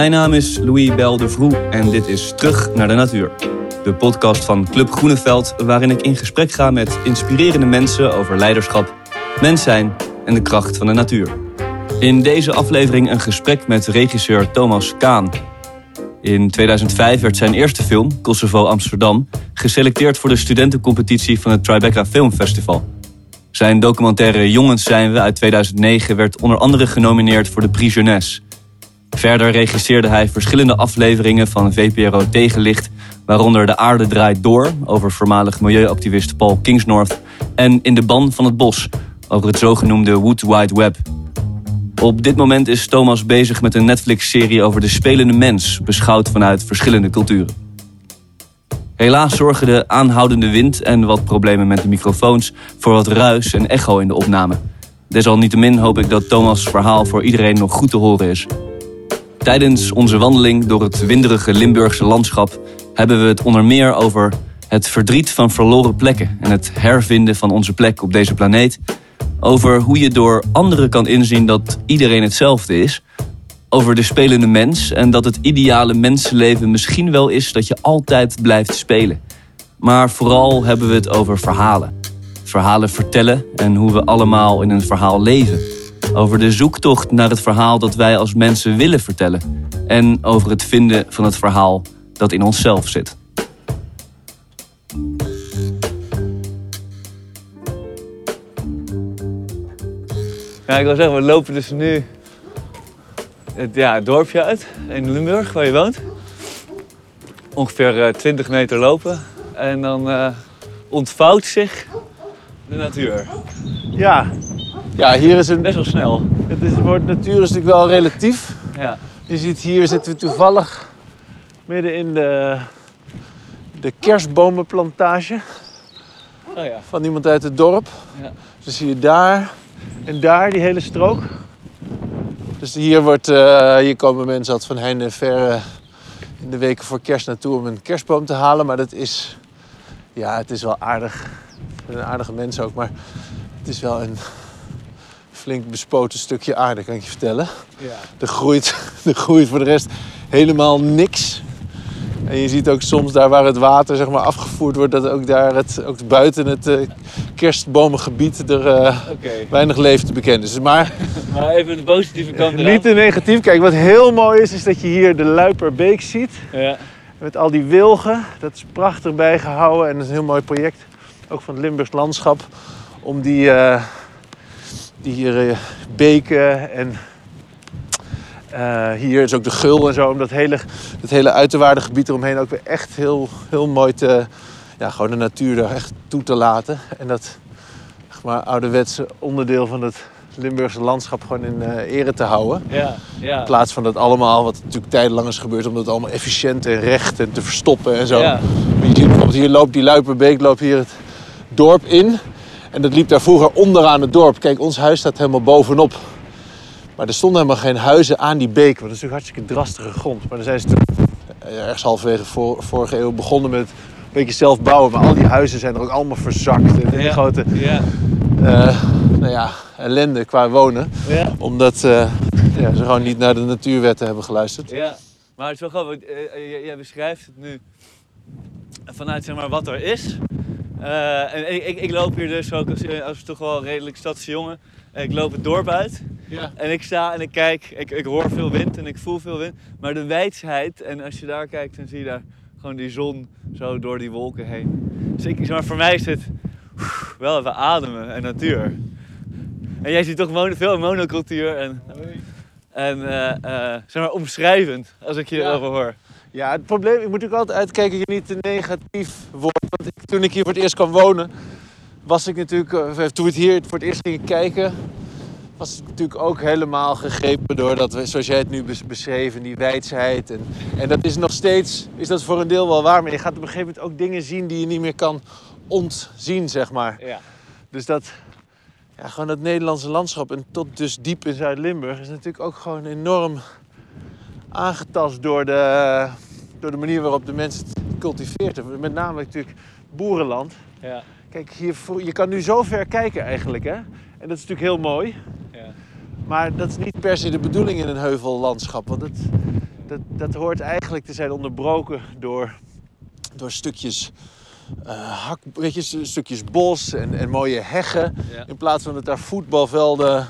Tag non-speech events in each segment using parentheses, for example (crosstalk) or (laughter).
Mijn naam is Louis Bel de Vroe en dit is Terug naar de Natuur. De podcast van Club Groeneveld waarin ik in gesprek ga met inspirerende mensen over leiderschap, mens zijn en de kracht van de natuur. In deze aflevering een gesprek met regisseur Thomas Kaan. In 2005 werd zijn eerste film, Kosovo Amsterdam, geselecteerd voor de studentencompetitie van het Tribeca Filmfestival. Zijn documentaire Jongens zijn we uit 2009 werd onder andere genomineerd voor de Prix Jeunesse. Verder regisseerde hij verschillende afleveringen van VPRO Tegenlicht, waaronder De Aarde Draait Door over voormalig milieuactivist Paul Kingsnorth en In de Ban van het Bos over het zogenoemde Wood Wide Web. Op dit moment is Thomas bezig met een Netflix-serie over de spelende mens, beschouwd vanuit verschillende culturen. Helaas zorgen de aanhoudende wind en wat problemen met de microfoons voor wat ruis en echo in de opname. Desalniettemin hoop ik dat Thomas' verhaal voor iedereen nog goed te horen is. Tijdens onze wandeling door het winderige Limburgse landschap hebben we het onder meer over het verdriet van verloren plekken en het hervinden van onze plek op deze planeet. Over hoe je door anderen kan inzien dat iedereen hetzelfde is. Over de spelende mens en dat het ideale mensenleven misschien wel is dat je altijd blijft spelen. Maar vooral hebben we het over verhalen. Verhalen vertellen en hoe we allemaal in een verhaal leven. Over de zoektocht naar het verhaal dat wij als mensen willen vertellen. En over het vinden van het verhaal dat in onszelf zit. Ja, ik wil zeggen, we lopen dus nu het, ja, het dorpje uit in Limburg, waar je woont. Ongeveer eh, 20 meter lopen. En dan eh, ontvouwt zich de natuur. Ja. Ja, hier is een. Best wel snel. Het, is, het woord natuur is natuurlijk wel relatief. Ja. Je ziet hier zitten we toevallig midden in de, de kerstbomenplantage Oh ja. van iemand uit het dorp. Ja. Dus zie je daar en daar die hele strook. Dus hier, wordt, eh, hier komen mensen altijd van heinde en verre in de weken voor kerst naartoe om een kerstboom te halen. Maar dat is, ja, het is wel aardig. Een aardige mens ook, maar het is wel een flink bespoten stukje aarde, kan ik je vertellen. Ja. Er groeit, (laughs) er groeit voor de rest helemaal niks. En je ziet ook soms daar waar het water zeg maar, afgevoerd wordt, dat ook daar het, ook buiten het eh, kerstbomengebied er eh, weinig leven te bekennen is. Maar (laughs) Maar even de positieve kant eraan. niet te negatief. Kijk, wat heel mooi is, is dat je hier de Luiperbeek ziet. Ja. Met al die wilgen. Dat is prachtig bijgehouden en dat is een heel mooi project. Ook van het Limburgs landschap. Om die, eh, die hier eh, beken en eh, hier is ook de gul en zo. Om dat hele, dat hele uiterwaardengebied eromheen ook weer echt heel, heel mooi te... Ja, gewoon de natuur daar echt toe te laten. En dat zeg maar, ouderwetse onderdeel van het Limburgse landschap gewoon in eh, ere te houden. Ja. Ja. In plaats van dat allemaal, wat natuurlijk tijdenlang is gebeurd, om dat allemaal efficiënt en recht en te verstoppen en zo. Ja. Je ziet bijvoorbeeld hier loopt die Luiperbeek loopt hier het dorp in. En dat liep daar vroeger onderaan het dorp. Kijk, ons huis staat helemaal bovenop. Maar er stonden helemaal geen huizen aan die beek. Want dat is natuurlijk hartstikke drastige grond. Maar dan zijn ze toen eh, ergens halverwege vor- vorige eeuw begonnen met een beetje zelf bouwen. Maar al die huizen zijn er ook allemaal verzakt. En een Ja. grote Ja. eh, nou ja, ellende qua wonen. Ja. Omdat eh, ja, ze gewoon niet naar de natuurwetten hebben geluisterd. Ja. Maar het is wel grappig. jij- Jij beschrijft het nu vanuit zeg maar, wat er is. Eh, en ik, ik, ik loop hier dus ook als, eh, als toch wel redelijk stadse jongen. Ik loop het dorp uit. Ja. En ik sta en ik kijk, ik, ik hoor veel wind en ik voel veel wind. Maar de wijsheid, en als je daar kijkt, dan zie je daar gewoon die zon zo door die wolken heen. Dus ik, maar, voor mij is het oef, wel even ademen en natuur. En jij ziet toch mono, veel monocultuur en, en eh, eh, zeg maar omschrijvend als ik je Ja. erover hoor. Ja, het probleem, ik moet natuurlijk altijd uitkijken dat je niet te negatief wordt. Want ik- toen ik hier voor het eerst kwam wonen, was ik natuurlijk, eh, toen we het hier voor het eerst gingen kijken, was ik natuurlijk ook helemaal gegrepen door dat, we, zoals jij het nu bes- beschreven, die wijsheid. En, en dat is nog steeds, is dat voor een deel wel waar, maar je gaat op een gegeven moment ook dingen zien die je niet meer kan ontzien, zeg maar. Ja. Dus dat, ja, gewoon dat Nederlandse landschap en tot dus diep in Zuid-Limburg is natuurlijk ook gewoon enorm aangetast door de, door de manier waarop de mensen het cultiveert. Met name natuurlijk boerenland. Ja. Kijk, hier, voor- je kan nu zo ver kijken eigenlijk, hè? En dat is natuurlijk heel mooi. Ja. Maar dat is niet per se de bedoeling in een heuvellandschap. Want het, dat, dat hoort eigenlijk te zijn onderbroken door, door stukjes, eh, hak, weet je, stukjes bos en, en mooie heggen. Ja. In plaats van dat daar voetbalvelden,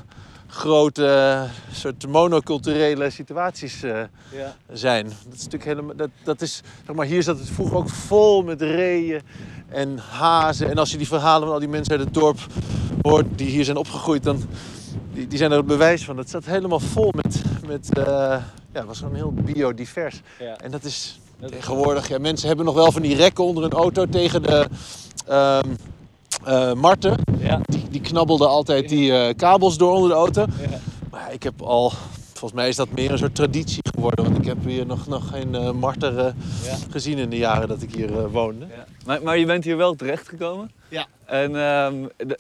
grote eh, soort monoculturele situaties eh, Ja. zijn. Dat is natuurlijk helemaal. Dat, dat is, zeg maar, hier zat het vroeger ook vol met reeën en hazen. En als je die verhalen van al die mensen uit het dorp hoort die hier zijn opgegroeid, dan die, die zijn er het bewijs van. Het zat helemaal vol met. met eh, ja, het was gewoon heel biodivers. Ja. En dat is Dat tegenwoordig. Ja, mensen hebben nog wel van die rekken onder een auto tegen de. ehm eh, marten, Ja. Die, knabbelden altijd die eh, kabels door onder de auto. Ja. Maar ja, ik heb al, volgens mij is dat meer een soort traditie geworden. Want ik heb hier nog, nog geen eh, marter eh, Ja. gezien in de jaren dat ik hier eh, woonde. Ja. Maar, maar je bent hier wel terechtgekomen. Ja. En ehm,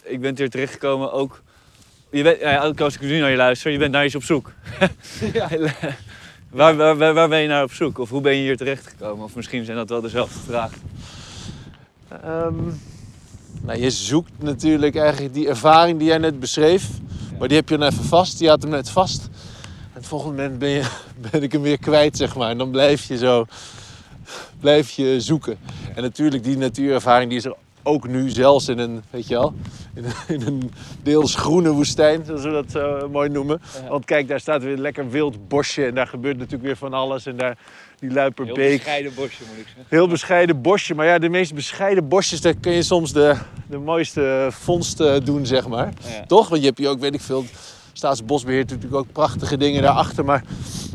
ik ben hier terechtgekomen ook. Je bent, ja, ook als ik nu naar je luister, je bent naar iets op zoek. (laughs) Ja. (laughs) waar, waar, waar, waar ben je naar op zoek? Of hoe ben je hier terechtgekomen? Of misschien zijn dat wel dezelfde vragen. Ehm, nou, je zoekt natuurlijk eigenlijk die ervaring die jij net beschreef. Maar die heb je dan even vast. Die had hem net vast. En het volgende moment ben, je, (laughs) ben ik hem weer kwijt, zeg maar. En dan blijf je zo blijf je zoeken. En natuurlijk, die natuurervaring die is er ook nu zelfs in een, weet je wel, in een, in een deels groene woestijn, zoals we dat zo mooi noemen. Ja. Want kijk, daar staat weer een lekker wild bosje en daar gebeurt natuurlijk weer van alles. En daar die Heel Luiperbeek. bescheiden bosje moet ik zeggen. Heel bescheiden bosje. Maar ja, de meest bescheiden bosjes, daar kun je soms de, de mooiste vondsten doen, zeg maar. Ja. Toch? Want je hebt hier ook, weet ik veel, Staatsbosbeheer doet natuurlijk ook prachtige dingen daarachter. Maar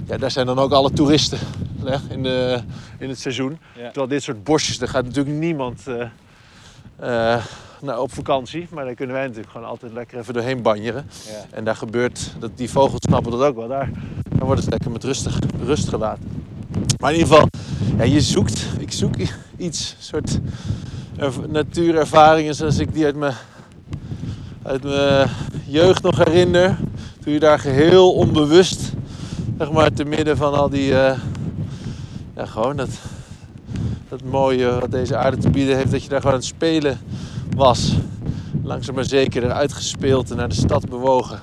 ja, daar zijn dan ook alle toeristen hè, in, de, in het seizoen. Ja. Terwijl dit soort bosjes, daar gaat natuurlijk niemand eh, eh, nou, op vakantie. Maar daar kunnen wij natuurlijk gewoon altijd lekker even doorheen banjeren. Ja. En daar gebeurt, dat, die vogels snappen dat ook wel. Daar, daar wordt het lekker met rustig, rust gelaten. Maar in ieder geval, je zoekt, ik zoek iets, soort erv- natuurervaringen zoals ik die uit mijn, uit mijn jeugd nog herinner. Toen je daar geheel onbewust, zeg maar, te midden van al die, eh, ja, gewoon dat, dat mooie wat deze aarde te bieden heeft, dat je daar gewoon aan het spelen was. Langzaam maar zeker eruit gespeeld en naar de stad bewogen.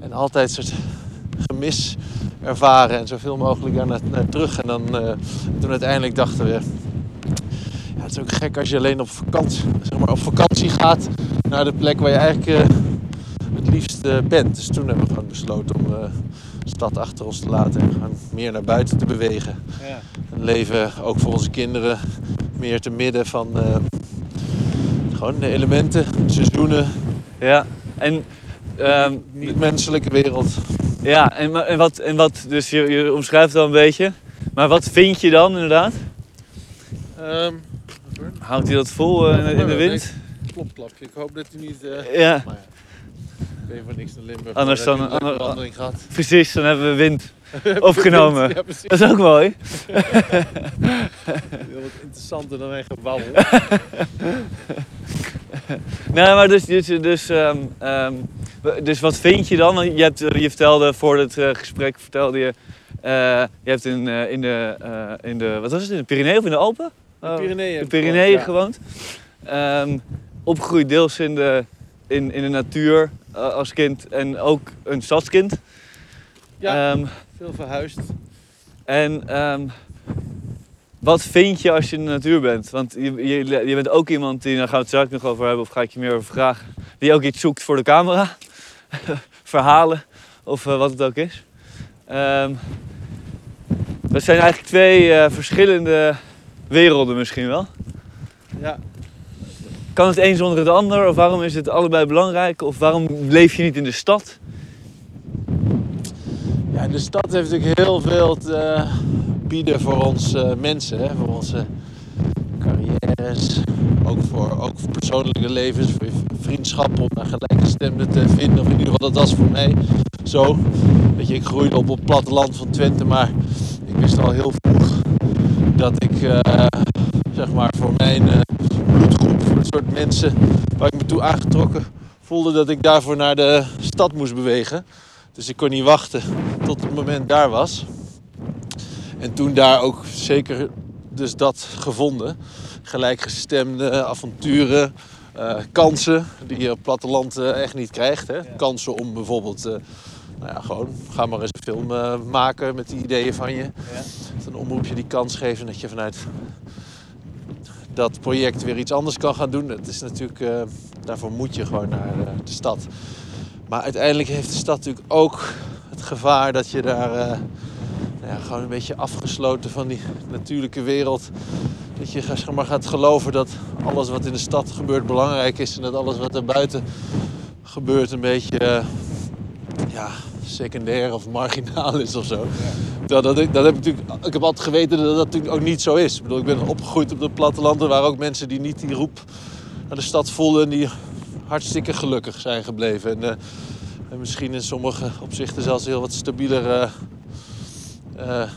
En altijd soort gemis ervaren en zoveel mogelijk daar naar, naar terug. En dan eh, toen uiteindelijk dachten we, ja, het is ook gek als je alleen op vakantie, zeg maar, op vakantie gaat naar de plek waar je eigenlijk eh, het liefst eh, bent. Dus toen hebben we gewoon besloten om de stad achter ons te laten en gewoon meer naar buiten te bewegen. Ja. En leven ook voor onze kinderen meer te midden van gewoon de elementen, seizoenen, ja. En, ehm, niet-menselijke wereld. Ja, en, wat, en wat, dus je, je omschrijft het al een beetje. Maar wat vind je dan inderdaad? Ehm, Houdt hij dat vol eh, in, de- in de wind? Klopklapje. Ik hoop dat hij niet. eh Ja, Maar ja, ik weet voor niks naar Limburg. Anders dan- een wandeling gehad. precies. Dan hebben we wind (laughs) opgenomen. Ja. Dat is ook mooi. (laughs) Heel wat interessanter dan mijn gebabbel. (laughs) Nee, maar dus, dus, dus, ehm, ehm, dus wat vind je dan? Want Je, hebt, je vertelde voor het eh, gesprek, vertelde je, eh, je hebt in, eh, in, de, eh, in de, wat was het, in de Pyreneeën of in de Alpen? De Oh, Pyreneeën. de ik Pyreneeën gewoond, gewoond. Ehm, opgegroeid deels in de, in, in de natuur eh, als kind en ook een stadskind. Ja, ja, veel verhuisd. en ehm, wat vind je als je in de natuur bent? Want je, je, je bent ook iemand die, daar gaan we het straks nog over hebben, of ga ik je meer over vragen, die ook iets zoekt voor de camera. (laughs) Verhalen, of eh, wat het ook is. Ehm, dat zijn eigenlijk twee eh, verschillende werelden misschien wel. Ja. Kan het een zonder het ander? Of waarom is het allebei belangrijk? Of waarom leef je niet in de stad? De stad heeft natuurlijk heel veel te bieden voor ons eh, mensen. Hè? Voor onze carrières. Ook voor, ook voor persoonlijke levens. Voor vriendschappen. Om naar gelijkgestemden te vinden. Of in ieder geval, dat was voor mij zo. Weet je, ik groeide op op het platteland van Twente. Maar ik wist al heel vroeg dat ik, eh, zeg maar, voor mijn eh, bloedgroep, voor het soort mensen waar ik me toe aangetrokken voelde, dat ik daarvoor naar de stad moest bewegen. Dus ik kon niet wachten tot het moment daar was. En toen daar ook zeker dus dat gevonden. Gelijkgestemde avonturen, eh, kansen die je op het platteland eh, echt niet krijgt. Hè? Kansen om bijvoorbeeld eh, nou ja, gewoon, ga maar eens een film maken met die ideeën van je. Ja. Dat een omroepje die kans geeft en dat je vanuit dat project weer iets anders kan gaan doen. Dat is natuurlijk, daarvoor moet je gewoon naar de stad. Maar uiteindelijk heeft de stad natuurlijk ook het gevaar dat je daar eh, nou ja, gewoon een beetje afgesloten van die natuurlijke wereld. Dat je zeg maar, gaat geloven dat alles wat in de stad gebeurt belangrijk is en dat alles wat er buiten gebeurt een beetje eh, ja, secundair of marginaal is of zo. Dat, heb ik, natuurlijk, ik heb altijd geweten dat dat natuurlijk ook niet zo is. Ik bedoel, ik ben opgegroeid op het platteland. Er waren ook mensen die niet die roep naar de stad voelden en die hartstikke gelukkig zijn gebleven. En, eh, en misschien in sommige opzichten zelfs heel wat stabieler, eh,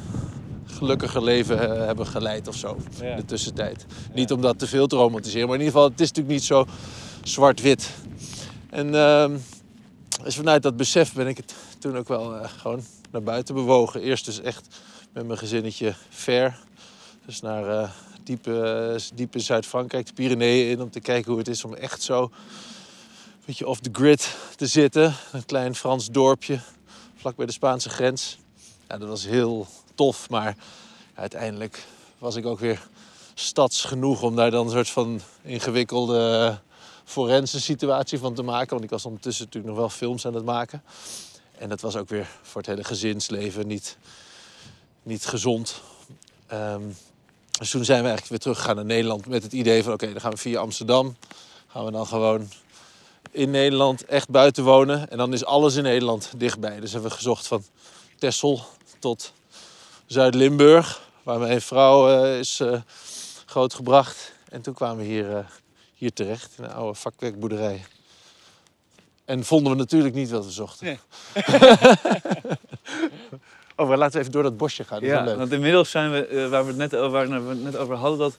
gelukkiger leven hebben geleid of zo Ja. in de tussentijd. Niet om dat te veel te romantiseren, maar in ieder geval, het is natuurlijk niet zo zwart-wit. En ehm, dus vanuit dat besef ben ik het toen ook wel gewoon naar buiten bewogen. Eerst dus echt met mijn gezinnetje ver. Dus naar diepe, eh, diepe Zuid-Frankrijk, de Pyreneeën in, om te kijken hoe het is om echt zo een beetje off the grid te zitten. Een klein Frans dorpje, vlak bij de Spaanse grens. Ja, dat was heel tof, maar uiteindelijk was ik ook weer stads genoeg om daar dan een soort van ingewikkelde forense situatie van te maken. Want ik was ondertussen natuurlijk nog wel films aan het maken. En dat was ook weer voor het hele gezinsleven niet, niet gezond. Ehm, dus toen zijn we eigenlijk weer teruggegaan naar Nederland met het idee van... oké, dan gaan we via Amsterdam, gaan we dan gewoon in Nederland echt buiten wonen. En dan is alles in Nederland dichtbij. Dus hebben we gezocht van Texel tot Zuid-Limburg... waar mijn vrouw eh, is eh, grootgebracht. En toen kwamen we hier, eh, hier terecht, in een oude vakwerkboerderij. En vonden we natuurlijk niet wat we zochten. Nee. (laughs) oh, maar laten we even door dat bosje gaan. Dat Ja, leuk. want inmiddels zijn we, waar we het net over, waar we het net over hadden, dat,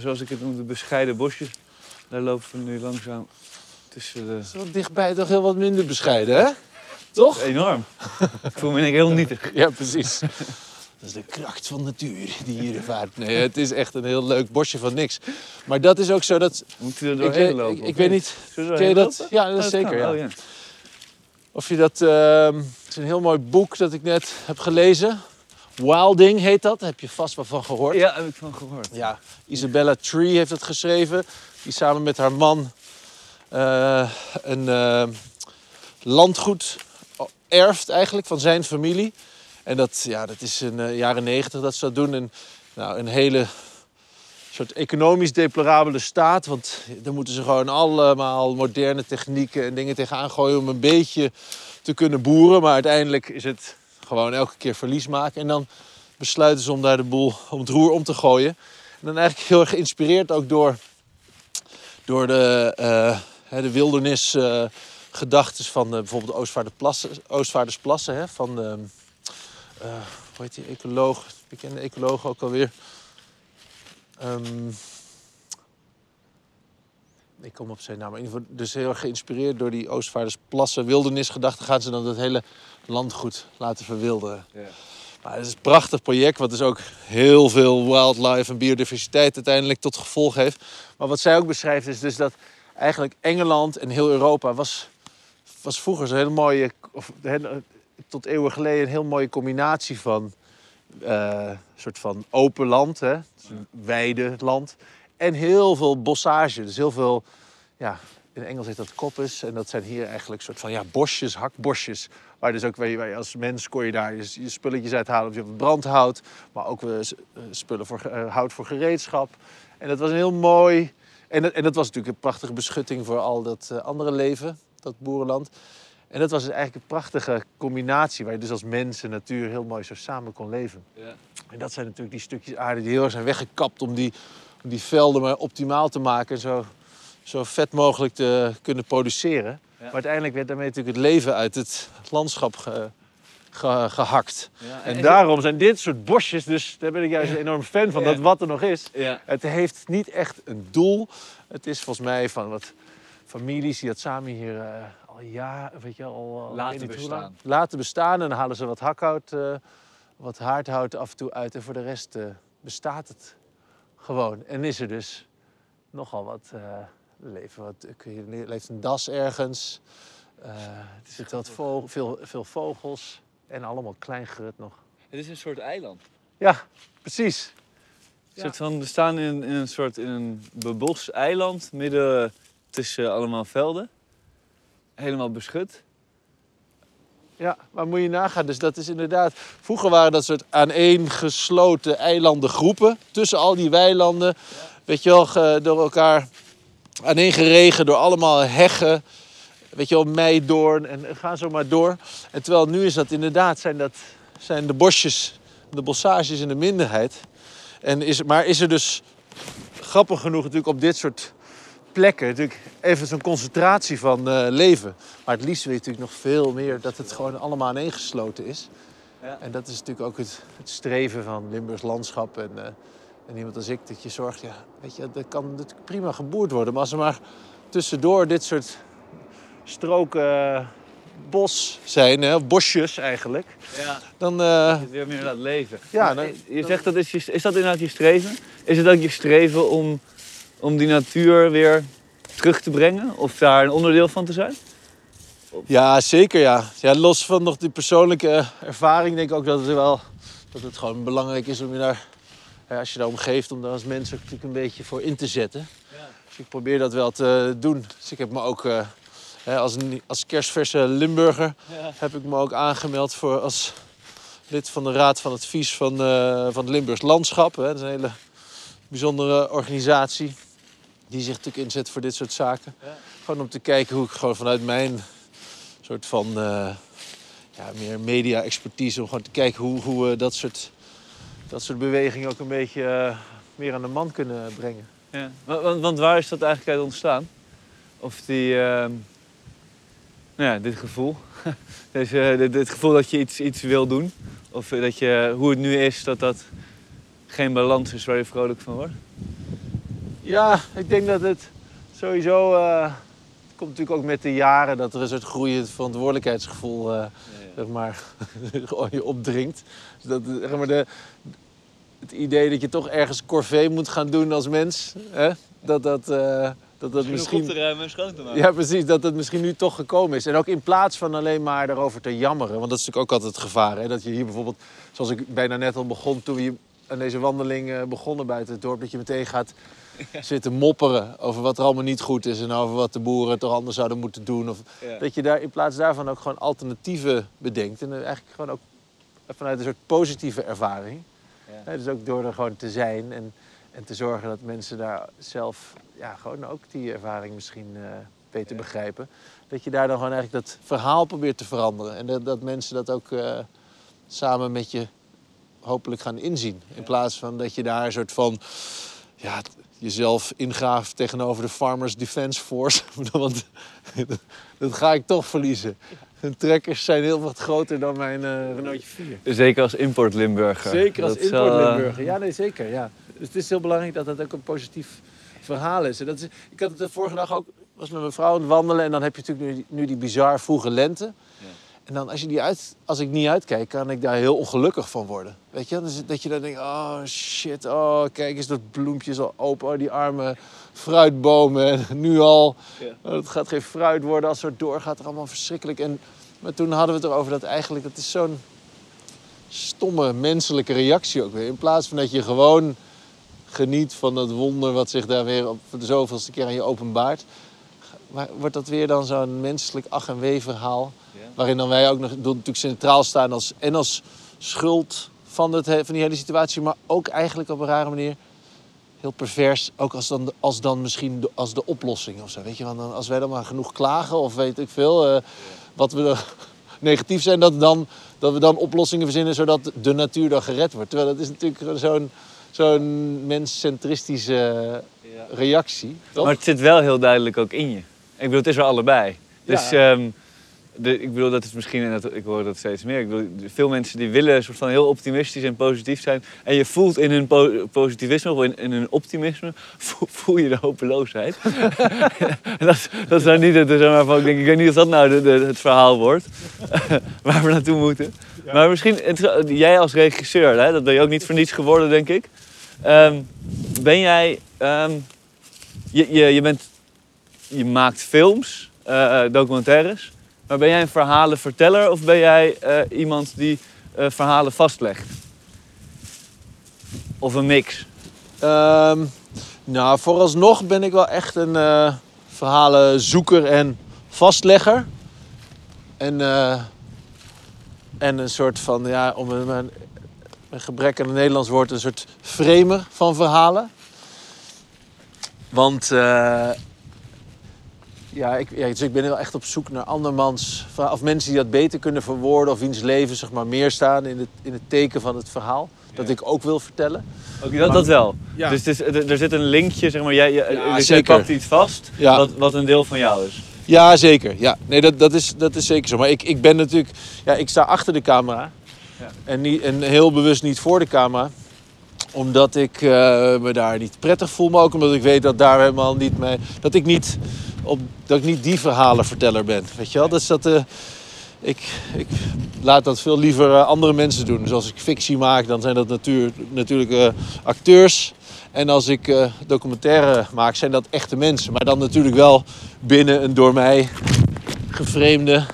zoals ik het noemde, bescheiden bosjes. Daar lopen we nu langzaam tussen de... Is wel dichtbij toch heel wat minder bescheiden, hè? Toch? Enorm. ik voel me in heel nietig. (laughs) Ja, precies. Dat is de kracht van natuur die hier vaart. Nee, het is echt een heel leuk bosje van niks. Maar dat is ook zo dat... Moet je er doorheen lopen? ik, weet niet... Ken je dat? lopen? Ja, dat Oh, is zeker. kan. Ja. Oh, ja. Of je dat... ehm, het is een heel mooi boek dat ik net heb gelezen. Wilding heet dat. Daar heb je vast wel van gehoord. Ja, heb ik van gehoord. Ja, Isabella Tree heeft het geschreven. Die samen met haar man eh, een eh, landgoed erft eigenlijk van zijn familie. En dat, ja, dat is in de jaren negentig dat ze dat doen. En, nou, een hele soort economisch deplorabele staat. Want daar moeten ze gewoon allemaal moderne technieken en dingen tegenaan gooien... om een beetje te kunnen boeren. Maar uiteindelijk is het gewoon elke keer verlies maken. En dan besluiten ze om daar de boel om het roer om te gooien. En dan eigenlijk heel erg geïnspireerd ook door, door de, eh, de wildernis eh, gedachtes van eh, bijvoorbeeld de Oostvaardersplassen, Oostvaardersplassen hè, van de, eh, hoe heet die ecoloog, bekende ecoloog ook alweer. Ehm, ik kom op zijn naam. maar in ieder geval Dus heel erg geïnspireerd door die Oostvaardersplassen wildernisgedachten gaan ze dan dat hele landgoed laten verwilderen. Maar het is een prachtig project, wat dus ook heel veel wildlife en biodiversiteit uiteindelijk tot gevolg heeft. Maar wat zij ook beschrijft is dus dat eigenlijk Engeland en heel Europa was, was vroeger zo'n mooie, of tot eeuwen geleden, een heel mooie combinatie van eh, soort van open land, hè, dus weide land, en heel veel bossage. Dus heel veel, ja, in Engels heet dat koppes. En dat zijn hier eigenlijk soort van ja, bosjes, hakbosjes. Waar dus ook waar als mens kon je daar je, je spulletjes uithalen. Dus je brandhout, maar ook eh, spullen voor, eh, hout voor gereedschap. En dat was een heel mooi... En dat, en dat was natuurlijk een prachtige beschutting voor al dat eh, andere leven, dat boerenland. En dat was dus eigenlijk een prachtige combinatie... waar je dus als mens en natuur heel mooi zo samen kon leven. Ja. En dat zijn natuurlijk die stukjes aarde die heel erg zijn weggekapt... om die, om die velden maar optimaal te maken... en zo, zo vet mogelijk te kunnen produceren. Maar uiteindelijk werd daarmee natuurlijk het leven uit het landschap ge- ge- gehakt. En daarom zijn dit soort bosjes, dus daar ben ik juist een enorm fan van, dat wat er nog is. Het heeft niet echt een doel. Het is volgens mij van wat families die dat samen hier eh, al ja, weet je, al Laten bestaan. laten bestaan. En dan halen ze wat hakhout, eh, wat haardhout af en toe uit. En voor de rest eh, bestaat het gewoon. En is er dus nogal wat leven. Wat, je, leeft een das ergens. Er zitten wat veel, veel vogels en allemaal klein grut nog. Het is een soort eiland. Ja, precies. Soort van, we staan in, in een soort in een bebos eiland midden tussen allemaal velden. Helemaal beschut. Ja, maar moet je nagaan. Dus dat is inderdaad... Vroeger waren dat soort aaneengesloten eilandengroepen. Tussen al die weilanden. Weet je wel, door elkaar aaneengeregen door allemaal heggen. Weet je wel, meidoorn en ga zo maar door. En terwijl nu is dat inderdaad, zijn, dat, zijn de bosjes, de bossages in de minderheid. En is, maar is er dus grappig genoeg natuurlijk op dit soort plekken natuurlijk even zo'n concentratie van eh, leven. Maar het liefst wil je natuurlijk nog veel meer dat het gewoon allemaal aaneengesloten is. Ja. En dat is natuurlijk ook het, het streven van Limburgs landschap en, eh, en iemand als ik, dat je zorgt, ja, weet je, dat kan natuurlijk prima geboerd worden. Maar als er maar tussendoor dit soort stroken eh, bos zijn, hè, of bosjes eigenlijk, Ja. dan... het weer meer laat leven. Ja, je zegt dat is, je, is dat inderdaad je streven? Is het ook je streven om, om die natuur weer terug te brengen? Of daar een onderdeel van te zijn? Ja, zeker ja. ja. Los van nog die persoonlijke ervaring denk ik ook dat het wel dat het gewoon belangrijk is om je daar, ja, als je daar om geeft, om daar als mens ook natuurlijk een beetje voor in te zetten. Dus ik probeer dat wel te doen. Dus ik heb me ook eh, als, een- als kerstverse Limburger Ja. heb ik me ook aangemeld voor als lid van de Raad van Advies van, eh, van het Limburgs Landschap. Hè. Dat is een hele bijzondere organisatie die zich natuurlijk inzet voor dit soort zaken. Ja. Gewoon om te kijken hoe ik gewoon vanuit mijn soort van eh, ja, meer media-expertise, om gewoon te kijken hoe, hoe we dat soort, dat soort bewegingen ook een beetje eh, meer aan de man kunnen brengen. Ja. Want, want, want waar is dat eigenlijk uit ontstaan? Of die, ehm, nou ja, dit gevoel. (laughs) Deze, dit, dit gevoel dat je iets, iets wil doen. Of eh, dat je, hoe het nu is, dat dat geen balans is waar je vrolijk van wordt. Ja, ik denk dat het sowieso. eh, het komt natuurlijk ook met de jaren dat er een soort groeiend verantwoordelijkheidsgevoel zeg maar, (laughs) je opdringt. Dus dat, zeg maar, de, het idee dat je toch ergens corvée moet gaan doen als mens, hè? dat dat, dat, dat misschien. ruimen en schoon te maken. Ja, precies. Dat het misschien nu toch gekomen is. En ook in plaats van alleen maar daarover te jammeren. Want dat is natuurlijk ook altijd het gevaar. Hè? Dat je hier bijvoorbeeld, zoals ik bijna net al begon... toen we hier aan deze wandeling eh, begonnen buiten het dorp... dat je meteen gaat zitten mopperen over wat er allemaal niet goed is... en over wat de boeren toch anders zouden moeten doen. Of Ja. dat je daar in plaats daarvan ook gewoon alternatieven bedenkt. En eigenlijk gewoon ook vanuit een soort positieve ervaring. Ja. Dus ook door er gewoon te zijn en, en te zorgen dat mensen daar zelf ja, gewoon ook die ervaring misschien beter Ja. begrijpen. Dat je daar dan gewoon eigenlijk dat verhaal probeert te veranderen. En dat, dat mensen dat ook eh, samen met je hopelijk gaan inzien. In plaats van dat je daar een soort van ja, jezelf ingraaft tegenover de Farmers Defence Force. (laughs) Want dat, dat ga ik toch verliezen. Hun trekkers zijn heel wat groter dan mijn eh Renaultje 4. Zeker als import-Limburger. Zeker als Dat is wel, import-Limburger. Ja, nee, zeker. Ja. Dus het is heel belangrijk dat dat ook een positief verhaal is. En dat is ik had het de vorige dag ook, was met mijn vrouw aan het wandelen... en dan heb je natuurlijk nu nu die bizar vroege lente. En dan als, je die uit, als ik niet uitkijk, kan ik daar heel ongelukkig van worden. Weet je? Dus dat je dan denkt, oh shit, oh kijk eens, dat bloempje is al open. Oh, die arme fruitbomen, en nu al. Ja. Oh, het gaat geen fruit worden als het doorgaat. Het allemaal verschrikkelijk. En, maar toen hadden we het erover dat eigenlijk, dat is zo'n stomme menselijke reactie ook weer. In plaats van dat je gewoon geniet van dat wonder wat zich daar weer op de zoveelste keer aan je openbaart. Maar wordt dat weer dan zo'n menselijk ach en wee verhaal. Ja. Waarin dan wij ook nog natuurlijk centraal staan als, en als schuld van, het, he- van die hele situatie. Maar ook eigenlijk op een rare manier heel pervers. Ook als dan, als dan misschien de, als de oplossing of zo. Weet je, want dan, als wij dan maar genoeg klagen of weet ik veel. eh, wat we dan (laughs) negatief zijn, dat, dan, dat we dan oplossingen verzinnen zodat de natuur dan gered wordt. Terwijl dat is natuurlijk zo'n zo'n menscentristische Ja. reactie. Toch? Maar het zit wel heel duidelijk ook in je. Ik bedoel, het is er allebei. Dus Ja. ehm, de, ik bedoel, dat is misschien, en dat, ik hoor dat steeds meer. Ik bedoel, veel mensen die willen een soort van heel optimistisch en positief zijn. En je voelt in hun po- positivisme of in, in hun optimisme, (laughs) voel, voel je de hopeloosheid. (laughs) Dat, is- dat is nou niet het, zeg maar, van, ik, denk, ik weet niet of dat nou de, de- het verhaal wordt. (laughs) waar we naartoe moeten. Maar misschien, het- jij als regisseur, hè, dat ben je ook niet voor niets geworden, denk ik. Ehm, ben jij, ehm, je, je, je, bent, je maakt films, eh, eh, documentaires. Maar ben jij een verhalenverteller of ben jij eh, iemand die verhalen vastlegt? Of een mix? Ehm, nou, vooralsnog ben ik wel echt een verhalenzoeker en vastlegger. En, en een soort van, ja, om een, gebrek aan een Nederlands woord, een soort framer van verhalen. Want eh, ja, ik, ja, dus ik ben wel echt op zoek naar andermans. Of mensen die dat beter kunnen verwoorden. Of wiens leven zeg maar, meer staan in het, in het teken van het verhaal. Dat ik ook wil vertellen. Dat, dat wel. Ja. Dus het is, er, zit een linkje, zeg maar. Jij, jij, Ja, dus jij pakt iets vast Ja. wat, wat een deel van jou is. Ja, zeker. Ja. Nee, dat, dat, is, dat is zeker zo. Maar ik, ik ben natuurlijk... Ja, ik sta achter de camera. Ja. En, niet, en heel bewust niet voor de camera. Omdat ik eh, me daar niet prettig voel. Maar ook omdat ik weet dat daar helemaal niet mee... Dat ik niet, op, dat ik niet die verhalenverteller ben. Weet je wel? Dus dat... eh, ik, ik laat dat veel liever eh, andere mensen doen. Dus als ik fictie maak, dan zijn dat natuur, natuurlijk acteurs. En als ik eh, documentaire maak, zijn dat echte mensen. Maar dan natuurlijk wel binnen een door mij geframeerde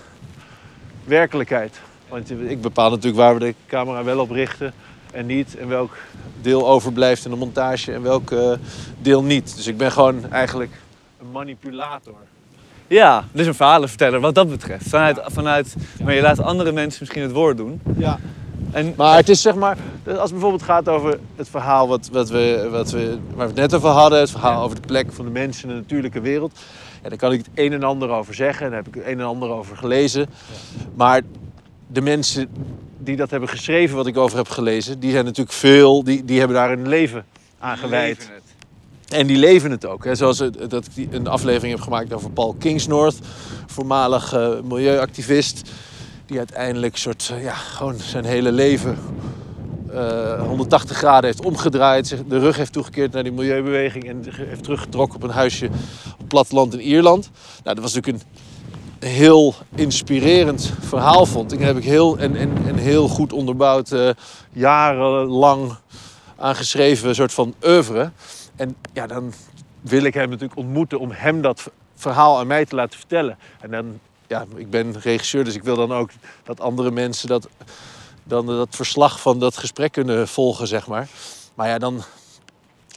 werkelijkheid. Want ik bepaal natuurlijk waar we de camera wel op richten en niet. En welk deel overblijft in de montage en welk deel niet. Dus ik ben gewoon eigenlijk een manipulator. Ja, dus een verhalenverteller wat dat betreft. Vanuit, vanuit, maar je laat andere mensen misschien het woord doen. Ja. En, Maar het is zeg maar, als het bijvoorbeeld gaat over het verhaal wat, wat we, wat we, waar we het net over hadden, het verhaal Ja. over de plek van de mensen in de natuurlijke wereld. Ja, daar kan ik het een en ander over zeggen en daar heb ik het een en ander over gelezen. Maar de mensen die dat hebben geschreven, wat ik over heb gelezen, die zijn natuurlijk veel, die, die hebben daar een leven aan gewijd. En die leven het ook. Hè. Zoals dat ik een aflevering heb gemaakt over Paul Kingsnorth, voormalig eh, milieuactivist. Die uiteindelijk soort, eh, ja, gewoon zijn hele leven eh, 180 graden heeft omgedraaid. De rug heeft toegekeerd naar die milieubeweging. En heeft teruggetrokken op een huisje op platteland in Ierland. Nou, dat was natuurlijk een heel inspirerend verhaal, vond ik. Heb ik heel, en, en, heel goed onderbouwd, eh, jarenlang aan geschreven soort van oeuvre. En ja, dan wil ik hem natuurlijk ontmoeten om hem dat verhaal aan mij te laten vertellen. En dan, ja, ik ben regisseur, dus ik wil dan ook dat andere mensen dat, dan dat verslag van dat gesprek kunnen volgen, zeg maar. Maar ja, dan,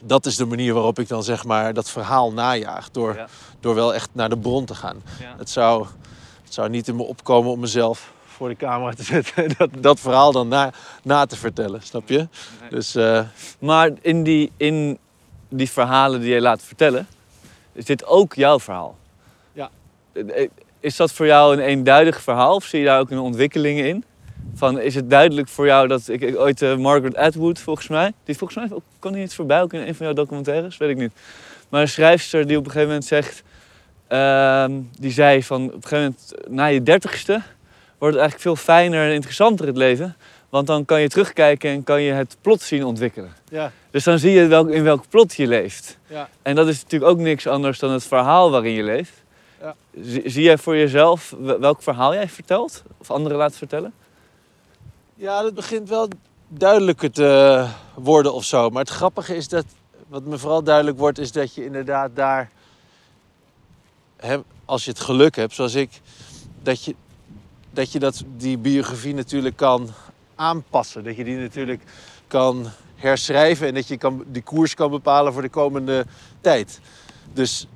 dat is de manier waarop ik dan zeg maar dat verhaal najaag. Door, Ja. door wel echt naar de bron te gaan. Ja. Het zou, het zou niet in me opkomen om mezelf voor de camera te (laughs) zetten en dat, dat verhaal dan na, na te vertellen, snap je? Dus eh, Maar in die, in die verhalen die je laat vertellen, is dit ook jouw verhaal. Ja. Is dat voor jou een eenduidig verhaal of zie je daar ook een ontwikkeling in? Van, is het duidelijk voor jou dat ik, ik ooit eh, Margaret Atwood volgens mij, die volgens mij ook, kwam die niet voorbij ook in een van jouw documentaires, weet ik niet. Maar een schrijfster die op een gegeven moment zegt, ehm, die zei van op een gegeven moment na je dertigste wordt het eigenlijk veel fijner en interessanter het leven, want dan kan je terugkijken en kan je het plot zien ontwikkelen. ja, Dus dan zie je welk, in welk plot je leeft. ja. En dat is natuurlijk ook niks anders dan het verhaal waarin je leeft. Ja. Zie, zie jij voor jezelf wel- welk verhaal jij vertelt? Of anderen laat vertellen? Ja, dat begint wel duidelijker te worden of zo. Maar het grappige is dat, wat me vooral duidelijk wordt, is dat je inderdaad daar, hè, als je het geluk hebt, zoals ik, dat je dat, je dat die biografie natuurlijk kan aanpassen. Dat je die natuurlijk kan herschrijven en dat je kan, die koers kan bepalen voor de komende tijd. Dus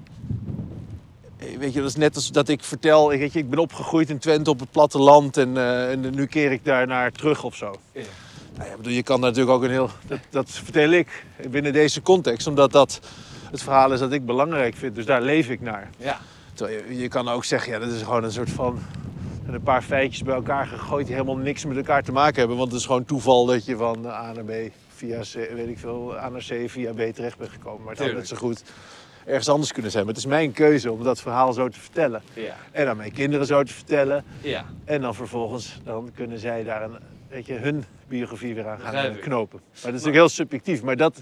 eh, weet je, dat is net als dat ik vertel, weet je, ik ben opgegroeid in Twente op het platteland en, eh, en nu keer ik daar naar terug of zo. Ja. Nou ja, bedoel, je kan natuurlijk ook een heel, dat, dat vertel ik binnen deze context, omdat dat het verhaal is dat ik belangrijk vind. Dus daar leef ik naar. Ja. Terwijl je, je kan ook zeggen, ja, dat is gewoon een soort van een paar feitjes bij elkaar gegooid die helemaal niks met elkaar te maken hebben. Want het is gewoon toeval dat je van A naar B via C, weet ik veel, A naar C via B terecht bent gekomen. Maar het had net zo goed ergens anders kunnen zijn. Maar het is mijn keuze om dat verhaal zo te vertellen. Ja. En aan mijn kinderen zo te vertellen. ja. En dan vervolgens dan kunnen zij daar een, weet je, hun biografie weer aan gaan knopen. Maar dat is natuurlijk heel subjectief. Maar dat,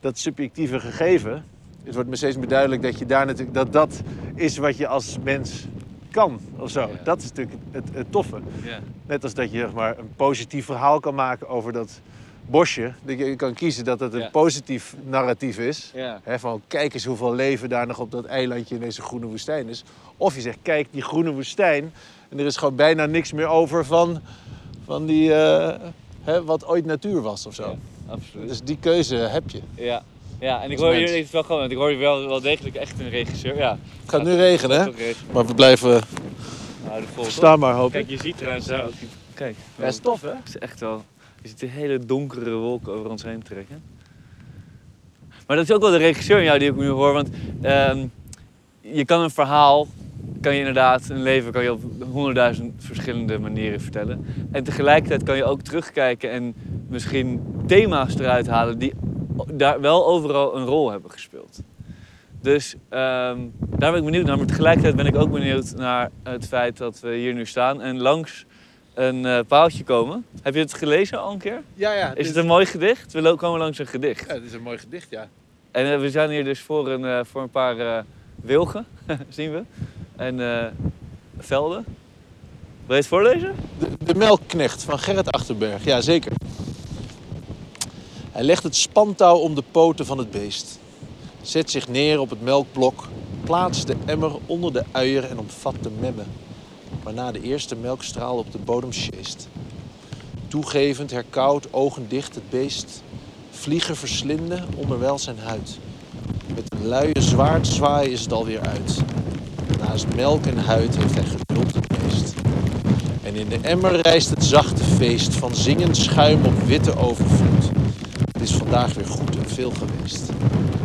dat subjectieve gegeven, het wordt me steeds meer duidelijk dat je daar natuurlijk, dat dat is wat je als mens kan of zo. Dat is natuurlijk het, het toffe. ja. Net als dat je zeg maar, een positief verhaal kan maken over dat bosje. Dat je kan kiezen dat het een positief narratief is. Hè, van kijk eens hoeveel leven daar nog op dat eilandje in deze groene woestijn is. Of je zegt, kijk, die groene woestijn En er is gewoon bijna niks meer over van, van die, eh, hè, wat ooit natuur was of zo. Absoluut. Dus die keuze heb je. Ja, ja en ik hoor hier mens. even wel gewoon, want ik hoor hier wel, wel degelijk echt een regisseur. Ja, Het gaat nu regenen, hè? Maar we blijven Nou, staan maar, hoop Kijk, je ziet trouwens ook. Kijk, Ja, is tof, hè? Het is echt wel. Je ziet de hele donkere wolken over ons heen trekken. Maar dat is ook wel de regisseur in jou die ik nu hoor. Want ehm, je kan een verhaal, kan je inderdaad, een leven kan je op honderdduizend verschillende manieren vertellen. En tegelijkertijd kan je ook terugkijken en misschien thema's eruit halen die daar wel overal een rol hebben gespeeld. Dus ehm, daar ben ik benieuwd naar. Maar tegelijkertijd ben ik ook benieuwd naar het feit dat we hier nu staan en langs een eh, paaltje komen. Heb je het gelezen al een keer? Ja, ja. Is het een mooi gedicht? We komen langs een gedicht. Ja, het is een mooi gedicht, ja. En eh, we zijn hier dus voor een, eh, voor een paar wilgen, (laughs) zien we. En velden. Wil je het voorlezen? De, de melkknecht van Gerrit Achterberg, ja zeker. Hij legt het spantouw om de poten van het beest. Zet zich neer op het melkblok, plaatst de emmer onder de uier en omvat de memme. Waarna de eerste melkstraal op de bodem sjeest. Toegevend herkauwt ogen dicht het beest. Vliegen verslinden onderwijl zijn huid. Met een luie zwaardzwaai is het alweer uit. Naast melk en huid heeft hij geduld het meest. En in de emmer rijst het zachte feest van zingend schuim op witte overvloed. Het is vandaag weer goed en veel geweest.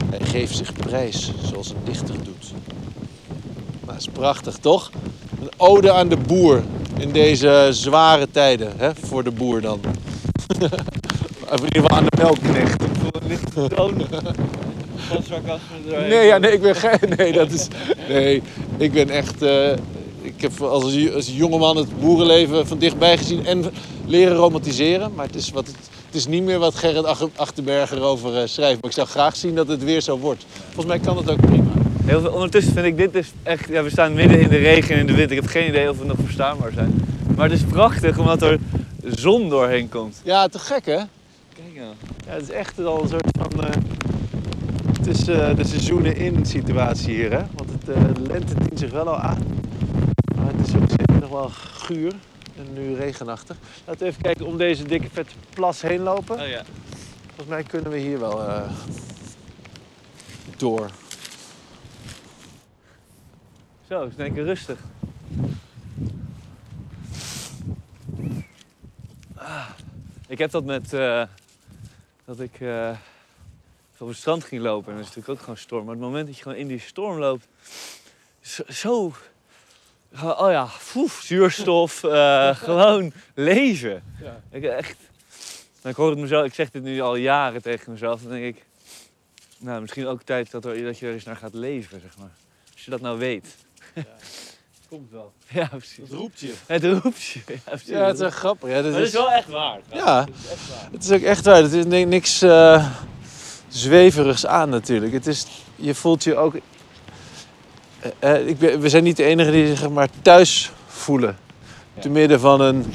Hij geeft zich prijs zoals een dichter doet. Nou, dat is prachtig toch? Een ode aan de boer in deze zware tijden, hè? voor de boer dan. (laughs) Of in ieder geval aan de melkknecht. Ik voel een lichte toon van sarcasme erin. Nee, ja, nee, ik ben geen. (laughs) Nee, dat is. Nee, ik ben echt. eh, ik heb als, als jongeman het boerenleven van dichtbij gezien en leren romantiseren. Maar het is, wat het, het is niet meer wat Gerrit Ach- Achterberg erover eh, schrijft. Maar ik zou graag zien dat het weer zo wordt. Volgens mij kan het ook prima. Heel veel, ondertussen vind ik dit dus echt... Ja, we staan midden in de regen en in de wind. Ik heb geen idee of we nog verstaanbaar zijn. Maar het is prachtig omdat er zon doorheen komt. Ja, te gek hè? Kijk nou. Ja, het is echt al een soort van. het is eh, de seizoenen in situatie hier hè. Want het, de lente dient zich wel al aan. Maar het is ook zeker nog wel guur. Nu regenachtig. Laten we even kijken om deze dikke vette plas heen lopen. Oh ja. Volgens mij kunnen we hier wel eh, door. Zo, is denk ik rustig. Ah, ik heb dat met uh, dat ik uh, op het strand ging lopen. En dat is natuurlijk ook gewoon storm. Maar het moment dat je gewoon in die storm loopt, zo. zo oh ja, foef, zuurstof, uh, (laughs) gewoon leven. Ja. Ik echt. Nou, ik hoor het mezelf, ik zeg dit nu al jaren tegen mezelf. Dan denk ik, nou, misschien ook tijd dat, er, dat je er eens naar gaat leven, zeg maar. Als je dat nou weet. Ja. (laughs) Komt wel. Ja, precies. Het roept je. Het roept je. Ja, precies. Ja, het is wel grappig. Ja, dat Maar dat is wel echt waar. Ja. Dat is echt waar. Het is ook echt waar. Het is ni- niks eh, zweverigs aan natuurlijk. Het is, je voelt je ook... eh, eh, ik ben, we zijn niet de enigen die zich maar thuis voelen. Ja. Te midden van een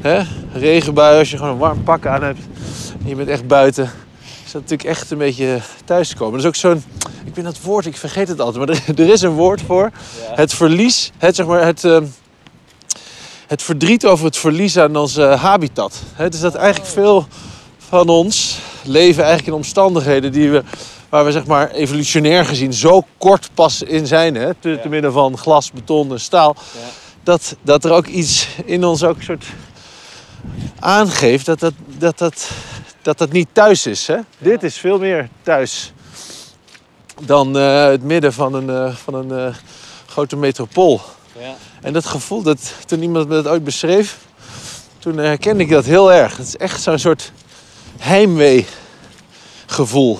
hè, regenbui, als je gewoon een warm pak aan hebt. En je bent echt buiten. Is dat natuurlijk echt een beetje thuiskomen. Dat is ook zo'n... Ik ben dat woord, ik vergeet het altijd. Maar er, (laughs) er is een woord voor. Ja. Het verlies, het, zeg maar, het, ehm, het verdriet over het verlies aan onze habitat. Hè, dus dat eigenlijk veel van ons leven eigenlijk in omstandigheden die we, waar we zeg maar, evolutionair gezien zo kort pas in zijn. Hè, te, midden van glas, beton en staal. Ja. Dat, dat er ook iets in ons ook soort aangeeft dat dat, dat, dat, dat, dat niet thuis is. Hè? Dit is veel meer thuis dan eh, het midden van een, eh, van een eh, grote metropool. Ja. En dat gevoel, dat, toen iemand me dat ooit beschreef, toen herkende ik dat heel erg. Het is echt zo'n soort heimwee gevoel.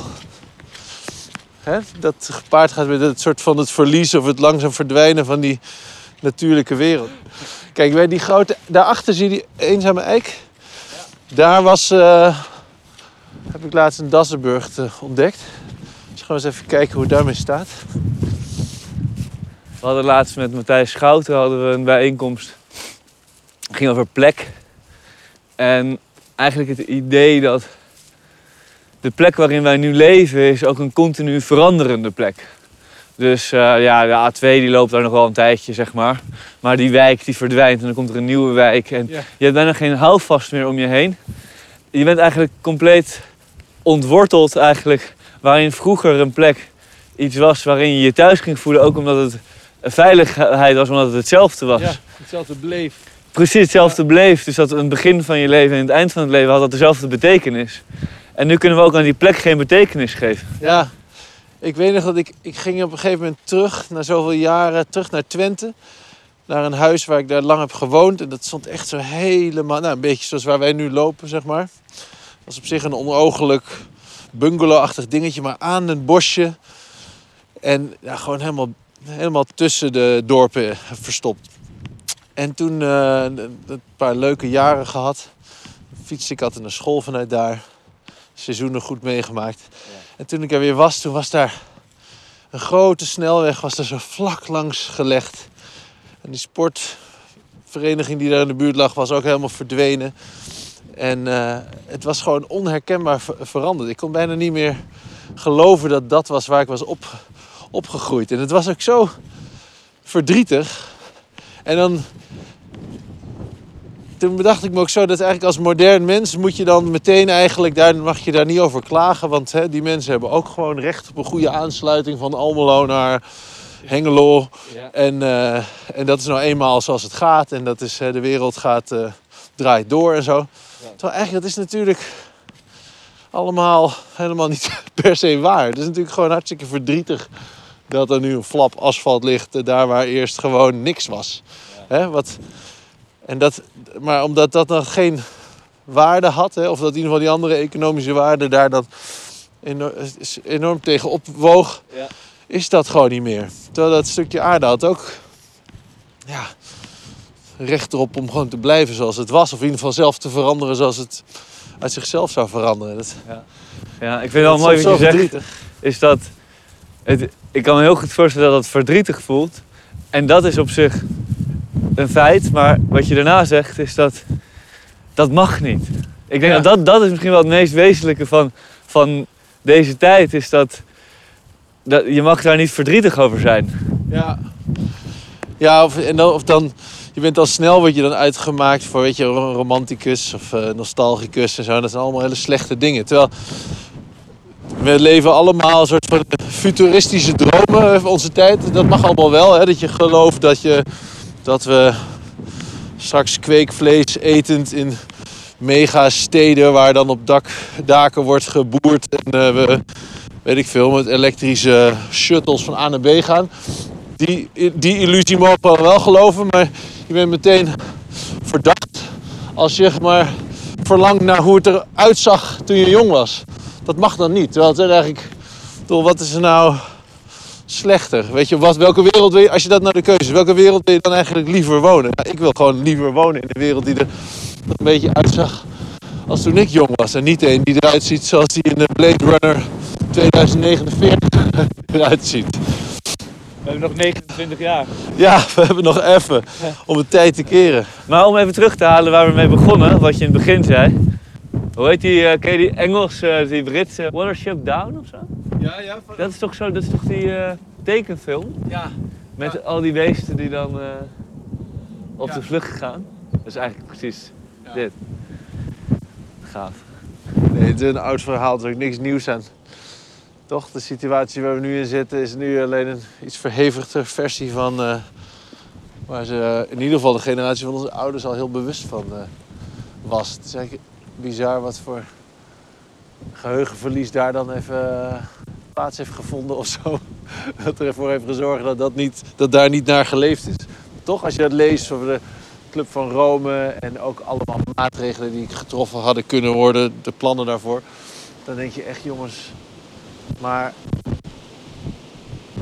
Hè? Dat gepaard gaat met het soort van het verlies of het langzaam verdwijnen van die natuurlijke wereld. Kijk, bij die grote, daarachter zie je die eenzame eik. Daar was, eh, heb ik laatst een Dassenburg eh, ontdekt. Dus gaan eens even kijken hoe het daarmee staat. We hadden laatst met Matthijs Schouten hadden we een bijeenkomst. Ging over plek. En eigenlijk het idee dat de plek waarin wij nu leven is ook een continu veranderende plek. Dus eh, ja, de A2 die loopt daar nog wel een tijdje, zeg maar. Maar die wijk die verdwijnt en dan komt er een nieuwe wijk. En Ja. je hebt bijna geen houvast meer om je heen. Je bent eigenlijk compleet ontworteld eigenlijk. Waarin vroeger een plek iets was waarin je je thuis ging voelen. Ook omdat het veiligheid was, omdat het hetzelfde was. Ja, hetzelfde bleef. Precies hetzelfde bleef. Dus dat een begin van je leven en het eind van het leven had dat dezelfde betekenis. En nu kunnen we ook aan die plek geen betekenis geven. Ja, ik weet nog dat ik, ik ging op een gegeven moment terug, na zoveel jaren, terug naar Twente. Naar een huis waar ik daar lang heb gewoond. En dat stond echt zo helemaal, nou een beetje zoals waar wij nu lopen, zeg maar. Dat was op zich een onogelijk bungalowachtig dingetje, maar aan een bosje. En ja, gewoon helemaal, helemaal tussen de dorpen verstopt. En toen eh, een paar leuke jaren gehad. Fietste ik altijd naar school vanuit daar. Seizoenen goed meegemaakt. En toen ik er weer was, toen was daar een grote snelweg was er zo vlak langs gelegd. En die sportvereniging die daar in de buurt lag, was ook helemaal verdwenen. En eh, het was gewoon onherkenbaar ver- veranderd. Ik kon bijna niet meer geloven dat dat was waar ik was op, opgegroeid. En het was ook zo verdrietig. En dan. Toen bedacht ik me ook zo dat eigenlijk als modern mens moet je dan meteen eigenlijk, daar mag je daar niet over klagen. Want hè, die mensen hebben ook gewoon recht op een goede aansluiting van Almelo naar Hengelo. En, eh, en dat is nou eenmaal zoals het gaat. En dat is, hè, de wereld gaat, eh, draait door en zo. Terwijl eigenlijk, dat is natuurlijk allemaal helemaal niet (laughs) per se waar. Het is natuurlijk gewoon hartstikke verdrietig dat er nu een flap asfalt ligt. eh, Daar waar eerst gewoon niks was. Hè, wat, en dat, maar omdat dat dan geen waarde had, hè, of dat in ieder geval die andere economische waarde daar dat enorm, enorm tegen opwoog, Ja. is dat gewoon niet meer. Terwijl dat stukje aarde had ook ja, recht erop om gewoon te blijven zoals het was. Of in ieder geval zelf te veranderen zoals het uit zichzelf zou veranderen. Dat, Ja, ik vind het wel mooi wat je zegt. verdrietig. is dat het, ik kan me heel goed voorstellen dat het verdrietig voelt. En dat is op zich een feit. Maar wat je daarna zegt is dat dat mag niet. Ik denk Ja. dat, dat dat is misschien wel het meest wezenlijke van, van deze tijd. Is dat, dat je mag daar niet verdrietig over zijn. Ja, ja of, en dan, of dan, je bent al snel word je dan uitgemaakt voor, weet je, een romanticus of eh, nostalgicus en zo. Dat zijn allemaal hele slechte dingen. Terwijl we leven allemaal een soort van futuristische dromen van onze tijd. Dat mag allemaal wel, hè, dat je gelooft dat, je, dat we straks kweekvlees etend in megasteden waar dan op dak, daken wordt geboerd en eh, we weet ik veel, met elektrische shuttles van A naar B gaan. Die, die illusie mogen we wel geloven, maar je bent meteen verdacht als je maar verlangt naar hoe het eruit zag toen je jong was. Dat mag dan niet. Terwijl het eigenlijk, toch, wat is er nou slechter? Weet je, wat, welke wereld wil je, als je dat naar de keuze is, welke wereld wil je dan eigenlijk liever wonen? Nou, ik wil gewoon liever wonen in een wereld die er een beetje uitzag als toen ik jong was. En niet een die eruit ziet zoals die in de Blade Runner 2049 (laughs) eruit ziet. We hebben nog 29 jaar. Ja, we hebben nog even om de tijd te keren. Maar om even terug te halen waar we mee begonnen, wat je in het begin zei. Hoe heet die, eh, ken je die Engels, eh, die Britse Watership Down of zo? Ja, ja. Dat is toch zo, dat is toch die eh, tekenfilm? ja. Met al die beesten die dan eh, op Ja. de vlucht gaan. Dat is eigenlijk precies Ja. dit. Gaaf. Nee, het is een oud verhaal, er is ook niks nieuws aan. Toch, de situatie waar we nu in zitten is nu alleen een iets verhevigde versie van... eh, waar ze in ieder geval de generatie van onze ouders al heel bewust van eh, was. Het is eigenlijk bizar wat voor geheugenverlies daar dan even eh, plaats heeft gevonden of zo. (laughs) Dat ervoor heeft gezorgd dat, dat, niet, dat daar niet naar geleefd is. Toch, als je dat leest over de Club van Rome en ook allemaal maatregelen die getroffen hadden kunnen worden, de plannen daarvoor. Dan denk je echt, jongens, maar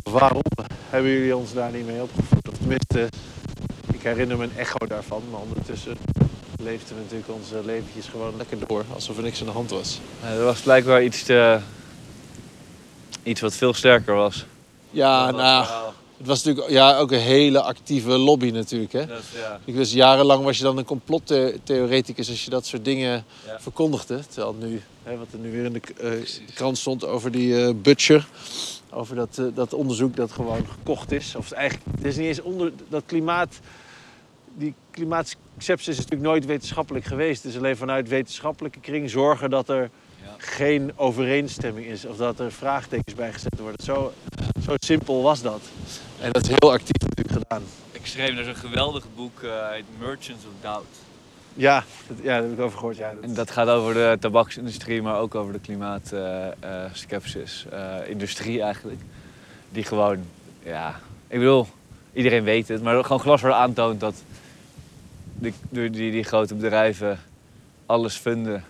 waarom hebben jullie ons daar niet mee opgevoed? Of tenminste, ik herinner me een echo daarvan, maar ondertussen leefden we natuurlijk onze leventjes gewoon lekker door, alsof er niks aan de hand was. Ja, er was blijkbaar iets, te, iets wat veel sterker was. Ja, nou. Het was natuurlijk ja, ook een hele actieve lobby natuurlijk. Hè? Dat, ja. Ik wist, jarenlang was je dan een complottheoreticus als je dat soort dingen Ja. verkondigde. Terwijl nu, hè, wat er nu weer in de, eh, de krant stond over die eh, Butcher. Over dat, eh, dat onderzoek dat gewoon gekocht is. Of het eigenlijk, het is niet eens onder dat klimaat. Die klimaatcepsis is natuurlijk nooit wetenschappelijk geweest. Het is alleen vanuit wetenschappelijke kring zorgen dat er Ja. geen overeenstemming is. Of dat er vraagtekens bij gezet worden. Zo, zo simpel was dat. En dat is heel actief natuurlijk gedaan. Ik schreef, is een geweldig boek, uh, Merchants of Doubt. Ja, dat, ja, daar heb ik over gehoord. Ja, dat- En dat gaat over de tabaksindustrie, maar ook over de klimaatskepsis. industrie eigenlijk. Die gewoon, ja, ik bedoel, iedereen weet het, maar gewoon glashelder aantoont dat die, die, die, die grote bedrijven alles vinden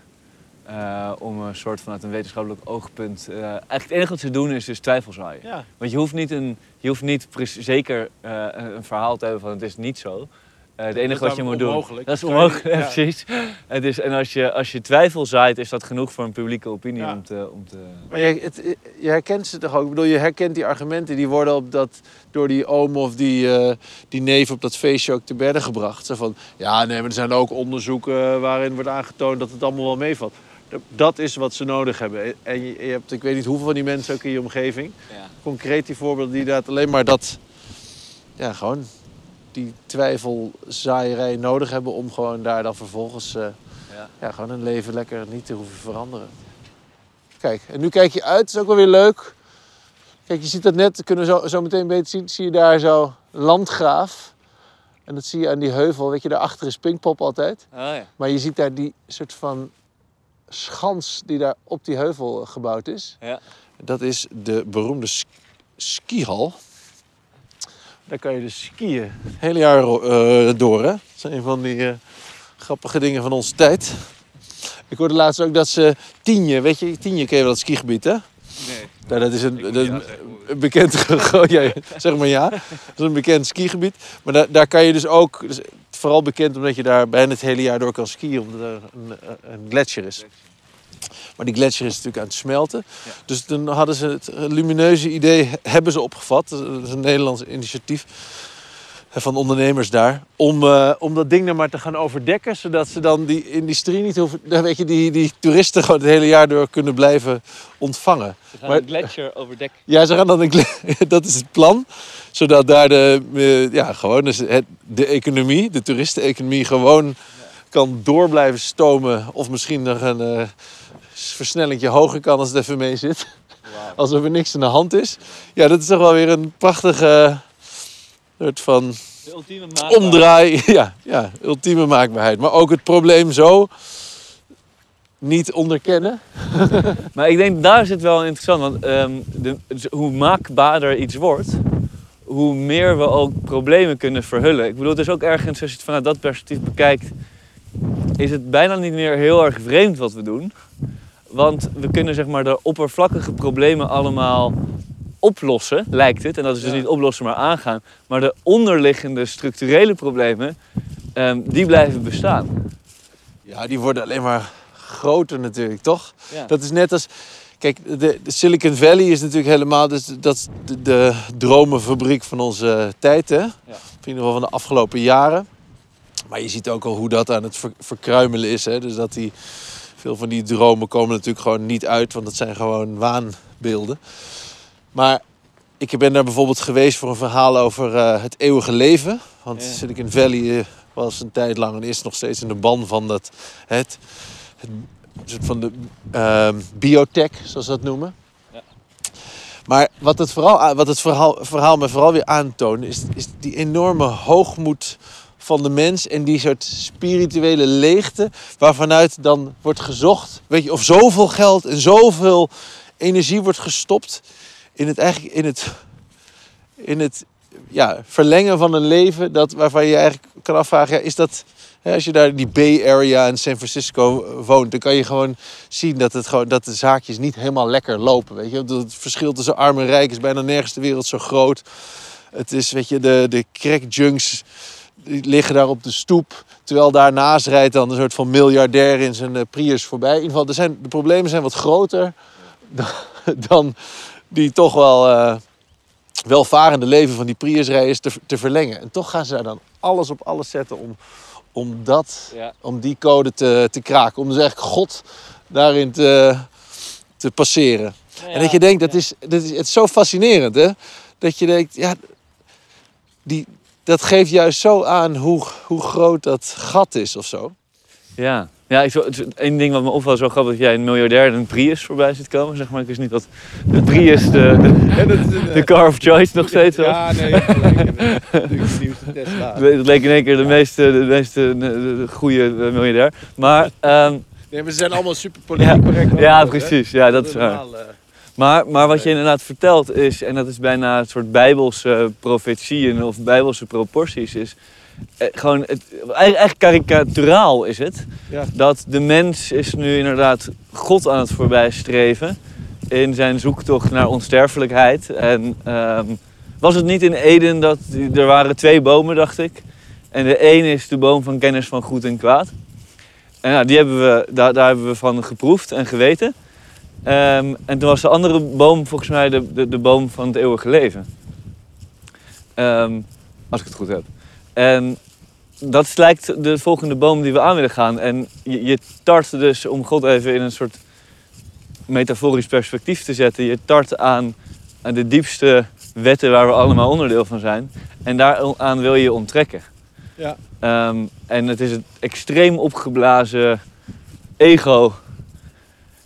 eh, om een soort vanuit een wetenschappelijk oogpunt. eh, eigenlijk het enige wat ze doen is dus twijfel zaaien. ja. Want je hoeft niet, een, je hoeft niet zeker eh, een verhaal te hebben van het is niet zo. Eh, het enige wat je moet doen. Dat is onmogelijk, (laughs) ja. precies. Het is, en als je, als je twijfel zaait, is dat genoeg voor een publieke opinie Ja. om te. Om te Maar je, het, je herkent ze toch ook? Ik bedoel, je herkent die argumenten. Die worden op dat, door die oom of die, eh, die neef op dat feestje ook te bedde gebracht. Zo van, ja, nee, maar er zijn ook onderzoeken waarin wordt aangetoond dat het allemaal wel meevalt. Dat- Dat is wat ze nodig hebben. En je, je hebt, ik weet niet hoeveel van die mensen ook in je omgeving. ja. Concreet die voorbeelden die inderdaad alleen maar dat... Ja, gewoon die twijfelzaaierij nodig hebben om gewoon daar dan vervolgens... eh, Ja. ja, gewoon hun leven lekker niet te hoeven veranderen. Kijk, en nu kijk je uit, dat is ook wel weer leuk. Kijk, je ziet dat net, kunnen we zo, zo meteen beter zien. Zie je daar zo landgraaf. En dat zie je aan die heuvel, weet je, daarachter is Pinkpop altijd. Oh, ja. Maar je ziet daar die soort van schans die daar op die heuvel gebouwd is. Ja. Dat is de beroemde sk- skihal. Daar kan je dus skiën het hele jaar eh, door, hè? Dat is een van die eh, grappige dingen van onze tijd. Ik hoorde laatst ook dat ze Tienje, weet je, Tienje ken je wel het skigebied, hè? Nee. Nou, dat is een, dat is bekend, ge- (laughs) ja, zeg maar ja, dat is een bekend skigebied. Maar daar, daar kan je dus ook, dus vooral bekend omdat je daar bijna het hele jaar door kan skiën, omdat er een, een gletsjer is. Maar die gletsjer is natuurlijk aan het smelten. Ja. Dus toen hadden ze het lumineuze idee, hebben ze opgevat. Dat is een Nederlands initiatief van ondernemers daar. Om, eh, om dat ding nou maar te gaan overdekken. Zodat ze dan die industrie niet hoeven... dan Weet je, die, die toeristen gewoon het hele jaar door kunnen blijven ontvangen. Ze gaan Maar- een gletsjer overdekt. (laughs) Ja, ze gaan dan een (laughs) dat is het plan. Zodat daar de, eh, ja, gewoon dus het, de economie, de toeristeneconomie, gewoon kan door blijven stomen. Of misschien nog een eh versnellingje hoger kan als het even mee zit. Wauw. Alsof er niks aan de hand is. Ja, dat is toch wel weer een prachtige soort van De ultieme maatbaar. omdraai. (laughs) Ja, ja, ultieme maakbaarheid. Maar ook het probleem zo niet onderkennen. (laughs) Maar ik denk daar zit wel interessant, want ehm, de, dus hoe maakbaarder iets wordt, hoe meer we ook problemen kunnen verhullen. Ik bedoel, het is ook ergens, als je het vanuit dat perspectief bekijkt, is het bijna niet meer heel erg vreemd wat we doen. Want we kunnen zeg maar de oppervlakkige problemen allemaal oplossen, lijkt het. En dat is dus Ja. niet oplossen, maar aangaan. Maar de onderliggende structurele problemen, ehm, die blijven bestaan. Ja, die worden alleen maar groter natuurlijk, toch? Ja. Dat is net als. Kijk, de, de Silicon Valley is natuurlijk helemaal dus, dat is de, de dromenfabriek van onze tijd, hè? In ieder geval van de afgelopen jaren. Maar je ziet ook al hoe dat aan het ver- verkruimelen is. Hè? Dus dat die, veel van die dromen komen natuurlijk gewoon niet uit, want dat zijn gewoon waanbeelden. Maar ik ben daar bijvoorbeeld geweest voor een verhaal over eh, het eeuwige leven. Want Ja. Silicon Valley eh, was een tijd lang en is nog steeds in de ban van dat, het, het soort van de ehm, biotech, zoals ze dat noemen. Ja. Maar wat het, vooral, wat het verhaal, verhaal me vooral weer aantoont, is, is die enorme hoogmoed van de mens en die soort spirituele leegte, waarvanuit dan wordt gezocht, weet je, of zoveel geld en zoveel energie wordt gestopt in het eigenlijk in het, in het ja, verlengen van een leven dat, waarvan je eigenlijk kan afvragen, ja, is dat Hè, als je daar in die Bay Area in San Francisco woont, dan kan je gewoon zien dat, het gewoon, dat de zaakjes niet helemaal lekker lopen. Weet je? Het verschil tussen arm en rijk is bijna nergens ter wereld zo groot. Het is, weet je, de, de crackjunks die liggen daar op de stoep. Terwijl daarnaast rijdt dan een soort van miljardair in zijn eh, Prius voorbij. In ieder geval, er zijn, de problemen zijn wat groter (laughs) dan, dan die toch wel eh, welvarende leven van die Priusrijders te, te verlengen. En toch gaan ze daar dan alles op alles zetten om, om, dat, Ja. om die code te, te kraken. Om dus eigenlijk God daarin te, te passeren. en dat je denkt, dat is, dat is, het is zo fascinerend hè. Dat je denkt, ja, die, dat geeft juist zo aan hoe, hoe groot dat gat is of zo. Ja, ja ik, één ding wat me opvalt, zo grappig dat jij een miljardair en een Prius voorbij ziet komen. Zeg maar, ik wist niet dat de Prius de, de, de car of choice nog steeds was. Ja, nee, de nieuwste Tesla. (laughs) Dat leek in één keer de meest, de meest eh, de, de goede eh, miljardair. Maar, ehm, Nee, maar ze zijn allemaal super politiek correct. ja, precies. Ja, dat is waar. Eh, Maar, maar wat je inderdaad vertelt is, en dat is bijna een soort bijbelse profetieën of bijbelse proporties, is eh, gewoon, het, eigenlijk karikaturaal is het, Ja. dat de mens is nu inderdaad God aan het voorbijstreven in zijn zoektocht naar onsterfelijkheid. En ehm, was het niet in Eden dat, er waren twee bomen, dacht ik. En de een is de boom van kennis van goed en kwaad. En nou, die hebben we, daar, daar hebben we van geproefd en geweten. Ehm, en toen was de andere boom volgens mij de, de, de boom van het eeuwige leven. Ehm, als ik het goed heb. En dat lijkt de volgende boom die we aan willen gaan. En je, je tart dus, om God even in een soort metaforisch perspectief te zetten, je tart aan, aan de diepste wetten waar we allemaal onderdeel van zijn. En daaraan wil je je onttrekken. Ja. Ehm, en het is het extreem opgeblazen ego.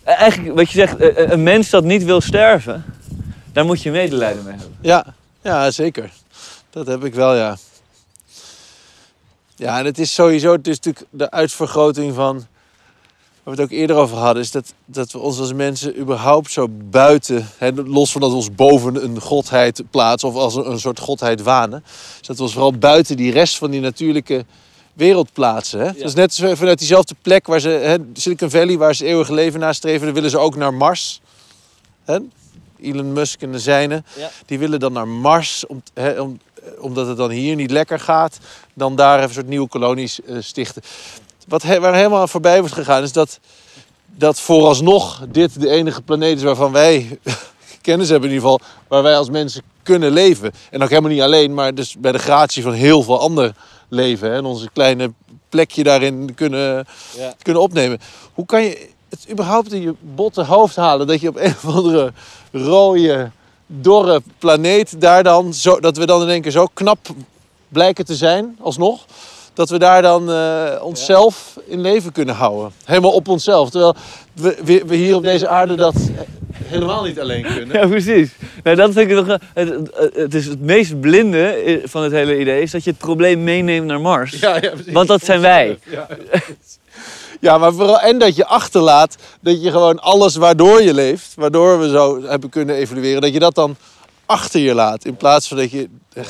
E- Eigenlijk, wat je zegt, e- e- een mens dat niet wil sterven, daar moet je medelijden mee hebben. Ja, ja, zeker. Dat heb ik wel, ja. Ja, en het is sowieso, het is natuurlijk de uitvergroting van, waar we het ook eerder over hadden, is dat, dat we ons als mensen überhaupt zo buiten, hè, los van dat we ons boven een godheid plaatsen of als een, een soort godheid wanen, dat we ons vooral buiten die rest van die natuurlijke wereld plaatsen. Hè? Dat is net zo vanuit diezelfde plek waar ze, hè, Silicon Valley, waar ze het eeuwige leven nastreven, dan willen ze ook naar Mars. Hè? Elon Musk en de zijnen. Ja. Die willen dan naar Mars, om, hè, om, omdat het dan hier niet lekker gaat. Dan daar even een soort nieuwe kolonies eh, stichten. Wat he- waar helemaal voorbij wordt gegaan is dat, dat vooralsnog dit de enige planeet is waarvan wij (laughs) kennis hebben in ieder geval. Waar wij als mensen kunnen leven. En ook helemaal niet alleen, maar dus bij de gratie van heel veel ander leven. Hè, en onze kleine plekje daarin kunnen, Ja. kunnen opnemen. Hoe kan je het überhaupt in je botte hoofd halen dat je op (laughs) een of andere rode, dorre planeet daar dan zo, dat we dan in één keer zo knap blijken te zijn, alsnog, dat we daar dan eh, onszelf in leven kunnen houden. Helemaal op onszelf. Terwijl we, we, we hier op deze aarde dat helemaal niet alleen kunnen. Ja, precies. Nou, dat vind ik nog, het, het, het is het meest blinde van het hele idee, is dat je het probleem meeneemt naar Mars. Ja, ja, precies. Want dat zijn wij. Ja. ja, maar vooral en dat je achterlaat dat je gewoon alles waardoor je leeft, waardoor we zo hebben kunnen evalueren, dat je dat dan achter je laat. In plaats van dat je,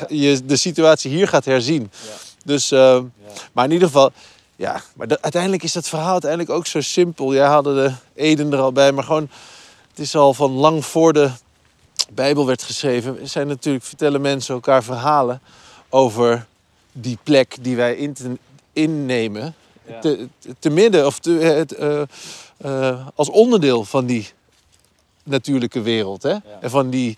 je de situatie hier gaat herzien. Dus, eh, maar in ieder geval, ja, maar uiteindelijk is dat verhaal uiteindelijk ook zo simpel. Jij hadden de Eden er al bij, maar gewoon, het is al van lang voor de Bijbel werd geschreven, zijn natuurlijk, vertellen mensen elkaar verhalen over die plek die wij in te- innemen Ja. te, midden of te, het, eh, eh, als onderdeel van die natuurlijke wereld. Hè? En van die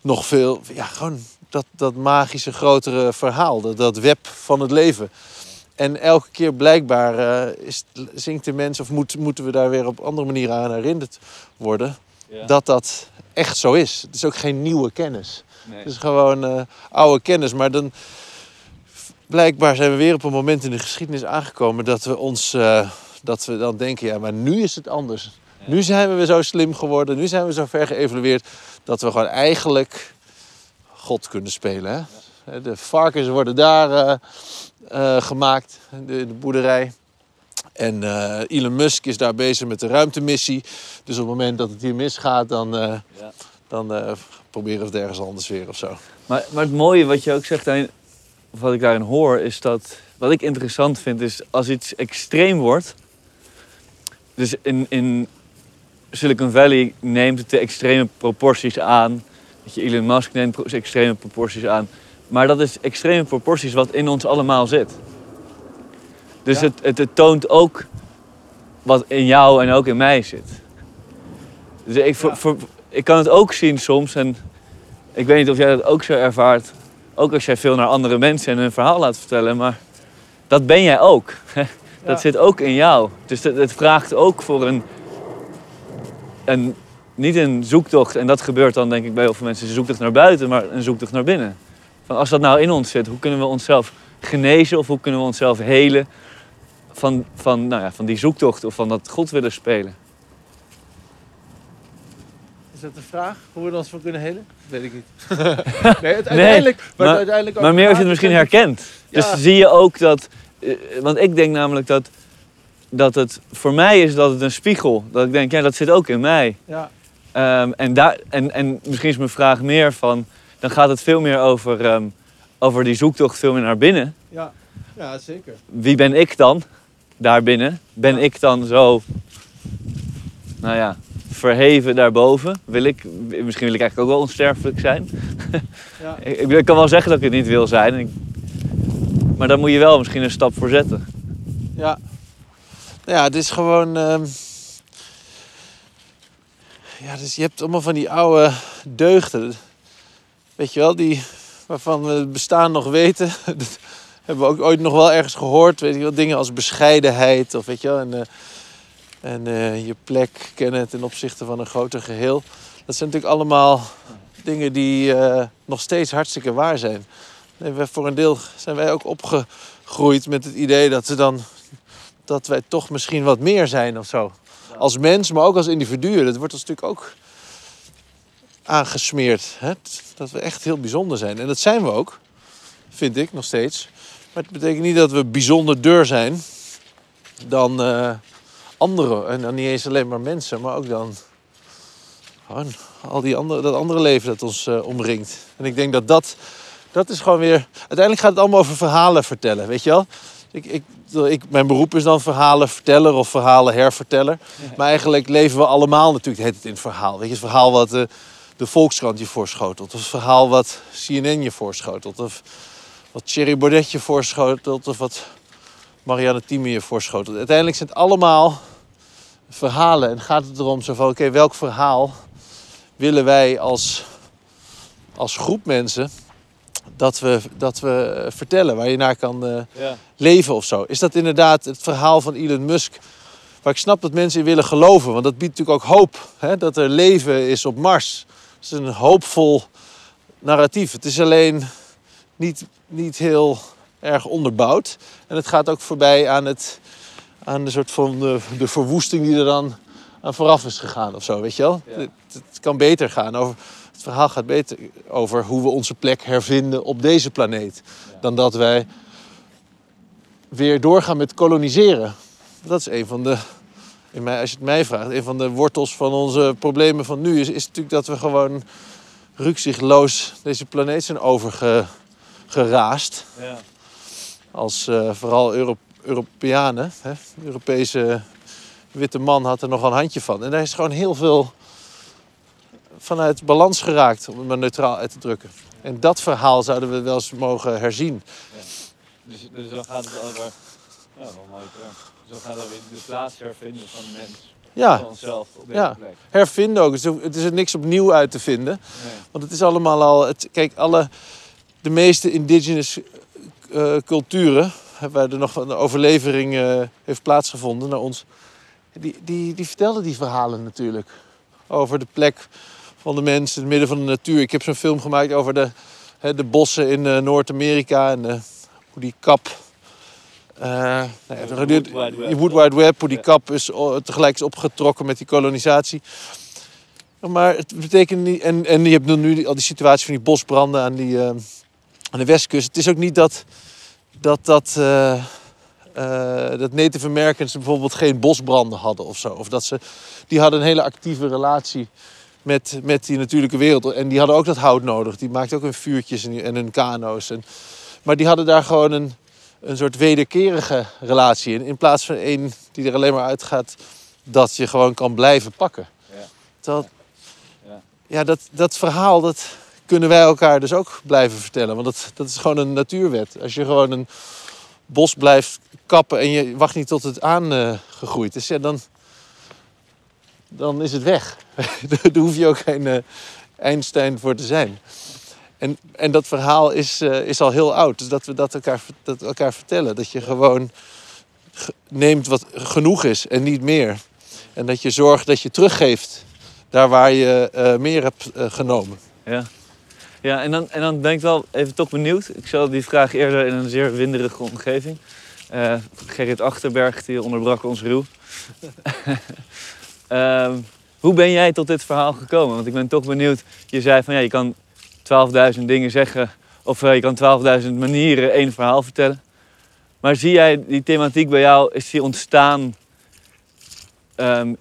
nog veel, ja, gewoon dat, dat magische grotere verhaal, dat, dat web van het leven. En elke keer blijkbaar eh, is, zingt de mens, of moet, moeten we daar weer op andere manieren aan herinnerd worden, Ja. dat dat echt zo is. Het is ook geen nieuwe kennis. Nee. Het is gewoon eh, oude kennis. Maar dan blijkbaar zijn we weer op een moment in de geschiedenis aangekomen dat we ons eh, dat we dan denken, ja, maar nu is het anders. Nu zijn we weer zo slim geworden, nu zijn we zo ver geëvalueerd dat we gewoon eigenlijk God kunnen spelen. Hè? De varkens worden daar eh, eh, gemaakt, de, de boerderij. En eh, Elon Musk is daar bezig met de ruimtemissie. Dus op het moment dat het hier misgaat, dan, Ja. dan proberen we het ergens anders weer of zo. Maar, maar het mooie wat je ook zegt, of wat ik daarin hoor, is dat... Wat ik interessant vind, is als iets extreem wordt... Dus in, in Silicon Valley neemt het de extreme proporties aan. Je Elon Musk neemt extreme proporties aan. Maar dat is extreme proporties wat in ons allemaal zit. Dus Ja. het, het, het toont ook wat in jou en ook in mij zit. Dus ik, voor, Ja. voor- ik kan het ook zien soms en ik weet niet of jij dat ook zo ervaart. Ook als jij veel naar andere mensen en hun verhaal laat vertellen. Maar dat ben jij ook. (laughs) Dat Ja. zit ook in jou. Dus het, het vraagt ook voor een, een... Niet een zoektocht. En dat gebeurt dan denk ik bij heel veel mensen. Een zoektocht naar buiten, maar een zoektocht naar binnen. Van als dat nou in ons zit, hoe kunnen we onszelf genezen? Of hoe kunnen we onszelf helen? Van, van, nou ja, van die zoektocht of van dat God willen spelen. Is dat de vraag? Hoe we ons van kunnen helen? Weet ik niet. (laughs) nee, het uiteindelijk, maar, uiteindelijk ook Maar meer als je het misschien herkent. Ja. Dus zie je ook dat... eh, want ik denk namelijk dat, dat het... Voor mij is dat het een spiegel. Dat ik denk, ja, dat zit ook in mij. Ja, Ehm, en, daar, en, en misschien is mijn vraag meer van... Dan gaat het veel meer over, ehm, over die zoektocht veel meer naar binnen. ja. ja, zeker. Wie ben ik dan daarbinnen? Ben Ja. ik dan zo... Nou ja, verheven daarboven? Wil ik, misschien wil ik eigenlijk ook wel onsterfelijk zijn. (laughs) Ja. Ik, kan wel zeggen dat ik het niet wil zijn. Ik- maar daar moet je wel misschien een stap voor zetten. Ja. Ja, het is gewoon. ehm, Ja, dus je hebt allemaal van die oude deugden. Weet je wel, die waarvan we het bestaan nog weten. (laughs) Dat hebben we ook ooit nog wel ergens gehoord. Weet je wel, dingen als bescheidenheid of weet je wel. En, eh, en eh, je plek kennen ten opzichte van een groter geheel. Dat zijn natuurlijk allemaal dingen die eh, nog steeds hartstikke waar zijn. Nee, we- voor een deel zijn wij ook opgegroeid met het idee dat we dan dat wij toch misschien wat meer zijn of zo. Als mens, maar ook als individuen. Dat wordt ons natuurlijk ook aangesmeerd. Hè? Dat we echt heel bijzonder zijn. En dat zijn we ook, vind ik nog steeds. Maar het betekent niet dat we bijzonderder zijn dan eh, anderen. En dan niet eens alleen maar mensen, maar ook dan al die andere, dat andere leven dat ons eh, omringt. En ik denk dat dat, dat is gewoon weer... Uiteindelijk gaat het allemaal over verhalen vertellen, weet je wel? Ik, ik, ik, mijn beroep is dan verhalenverteller of verhalenherverteller. Maar eigenlijk leven we allemaal natuurlijk het in het verhaal. Weet je, het verhaal wat de, de Volkskrant je voorschotelt. Of het verhaal wat CNN je voorschotelt. Of wat Thierry Baudet je voorschotelt. Of wat Marianne Thieme je voorschotelt. Uiteindelijk zijn het allemaal verhalen. En gaat het erom zo van, oké, welk verhaal willen wij als, als groep mensen... Dat we, dat we eh, vertellen, waar je naar kan eh, Ja. leven of zo. Is dat inderdaad het verhaal van Elon Musk? Waar ik snap dat mensen in willen geloven. Want dat biedt natuurlijk ook hoop. Hè? Dat er leven is op Mars. Het is een hoopvol narratief. Het is alleen niet, niet heel erg onderbouwd. En het gaat ook voorbij aan, het, aan de soort van de, de verwoesting die er dan aan vooraf is gegaan of zo. Weet je wel? Ja. Het, het kan beter gaan over. Het verhaal gaat beter over hoe we onze plek hervinden op deze planeet. Dan dat wij weer doorgaan met koloniseren. Dat is een van de, in mij, als je het mij vraagt, een van de wortels van onze problemen van nu is, is natuurlijk dat we gewoon rukzichtloos deze planeet zijn overgeraasd. Ja. Als eh, vooral Euro Europeanen. Hè? De Europese witte man had er nog een handje van. En daar is gewoon heel veel vanuit balans geraakt, om het maar neutraal uit te drukken. En dat verhaal zouden we wel eens mogen herzien. Dus, dus dan gaat het over... Ja, wel mooi term. Dus dan gaat het over de plaats hervinden van de mens. Ja, Van onszelf op deze Ja. plek. hervinden ook. Het is- er niks opnieuw uit te vinden. Nee. Want het is allemaal al. Het, kijk, alle, de meeste indigenous eh, culturen, waar er nog een overlevering eh, heeft plaatsgevonden naar ons, die, die, die vertelden die verhalen natuurlijk. Over de plek van de mens in het midden van de natuur. Ik heb zo'n film gemaakt over de, hè, de bossen in eh, Noord-Amerika en eh, hoe die kap. de de- Wood Wide Web. hoe die kap is, tegelijk is opgetrokken met die kolonisatie. Maar het betekent niet. En, en je hebt nu al die situatie van die bosbranden aan, die, eh, aan de westkust. Het is ook niet dat. dat, dat eh, eh, dat Native Americans bijvoorbeeld geen bosbranden hadden of zo. Of dat ze. Die hadden een hele actieve relatie met, met die natuurlijke wereld. En die hadden ook dat hout nodig. Die maakten ook hun vuurtjes en, en hun kano's. En, maar die hadden daar gewoon een, een soort wederkerige relatie in. In plaats van één die er alleen maar uitgaat dat je gewoon kan blijven pakken. Ja. Terwijl, Ja. ja, dat, dat verhaal dat kunnen wij elkaar dus ook blijven vertellen. Want dat, dat is gewoon een natuurwet. Als je gewoon een bos blijft kappen en je wacht niet tot het aangegroeid is, ja, dan, dan is het weg. (laughs) Daar hoef je ook geen, eh, Einstein voor te zijn. En, en dat verhaal is, eh, is al heel oud. Dus dat we dat elkaar, dat elkaar vertellen. Dat je gewoon ge- neemt wat genoeg is en niet meer. En dat je zorgt dat je teruggeeft daar waar je eh, meer hebt genomen. Ja. Ja, en dan, en dan ben ik wel even toch benieuwd. Ik stelde die vraag eerder in een zeer winderige omgeving. Gerrit Achterberg die onderbrak ons ruw. (laughs) Ehm, hoe ben jij tot dit verhaal gekomen? Want ik ben toch benieuwd. Je zei van ja, je kan 12.000 dingen zeggen. Of eh, je kan 12.000 manieren één verhaal vertellen. Maar zie jij die thematiek bij jou, is die ontstaan? ehm,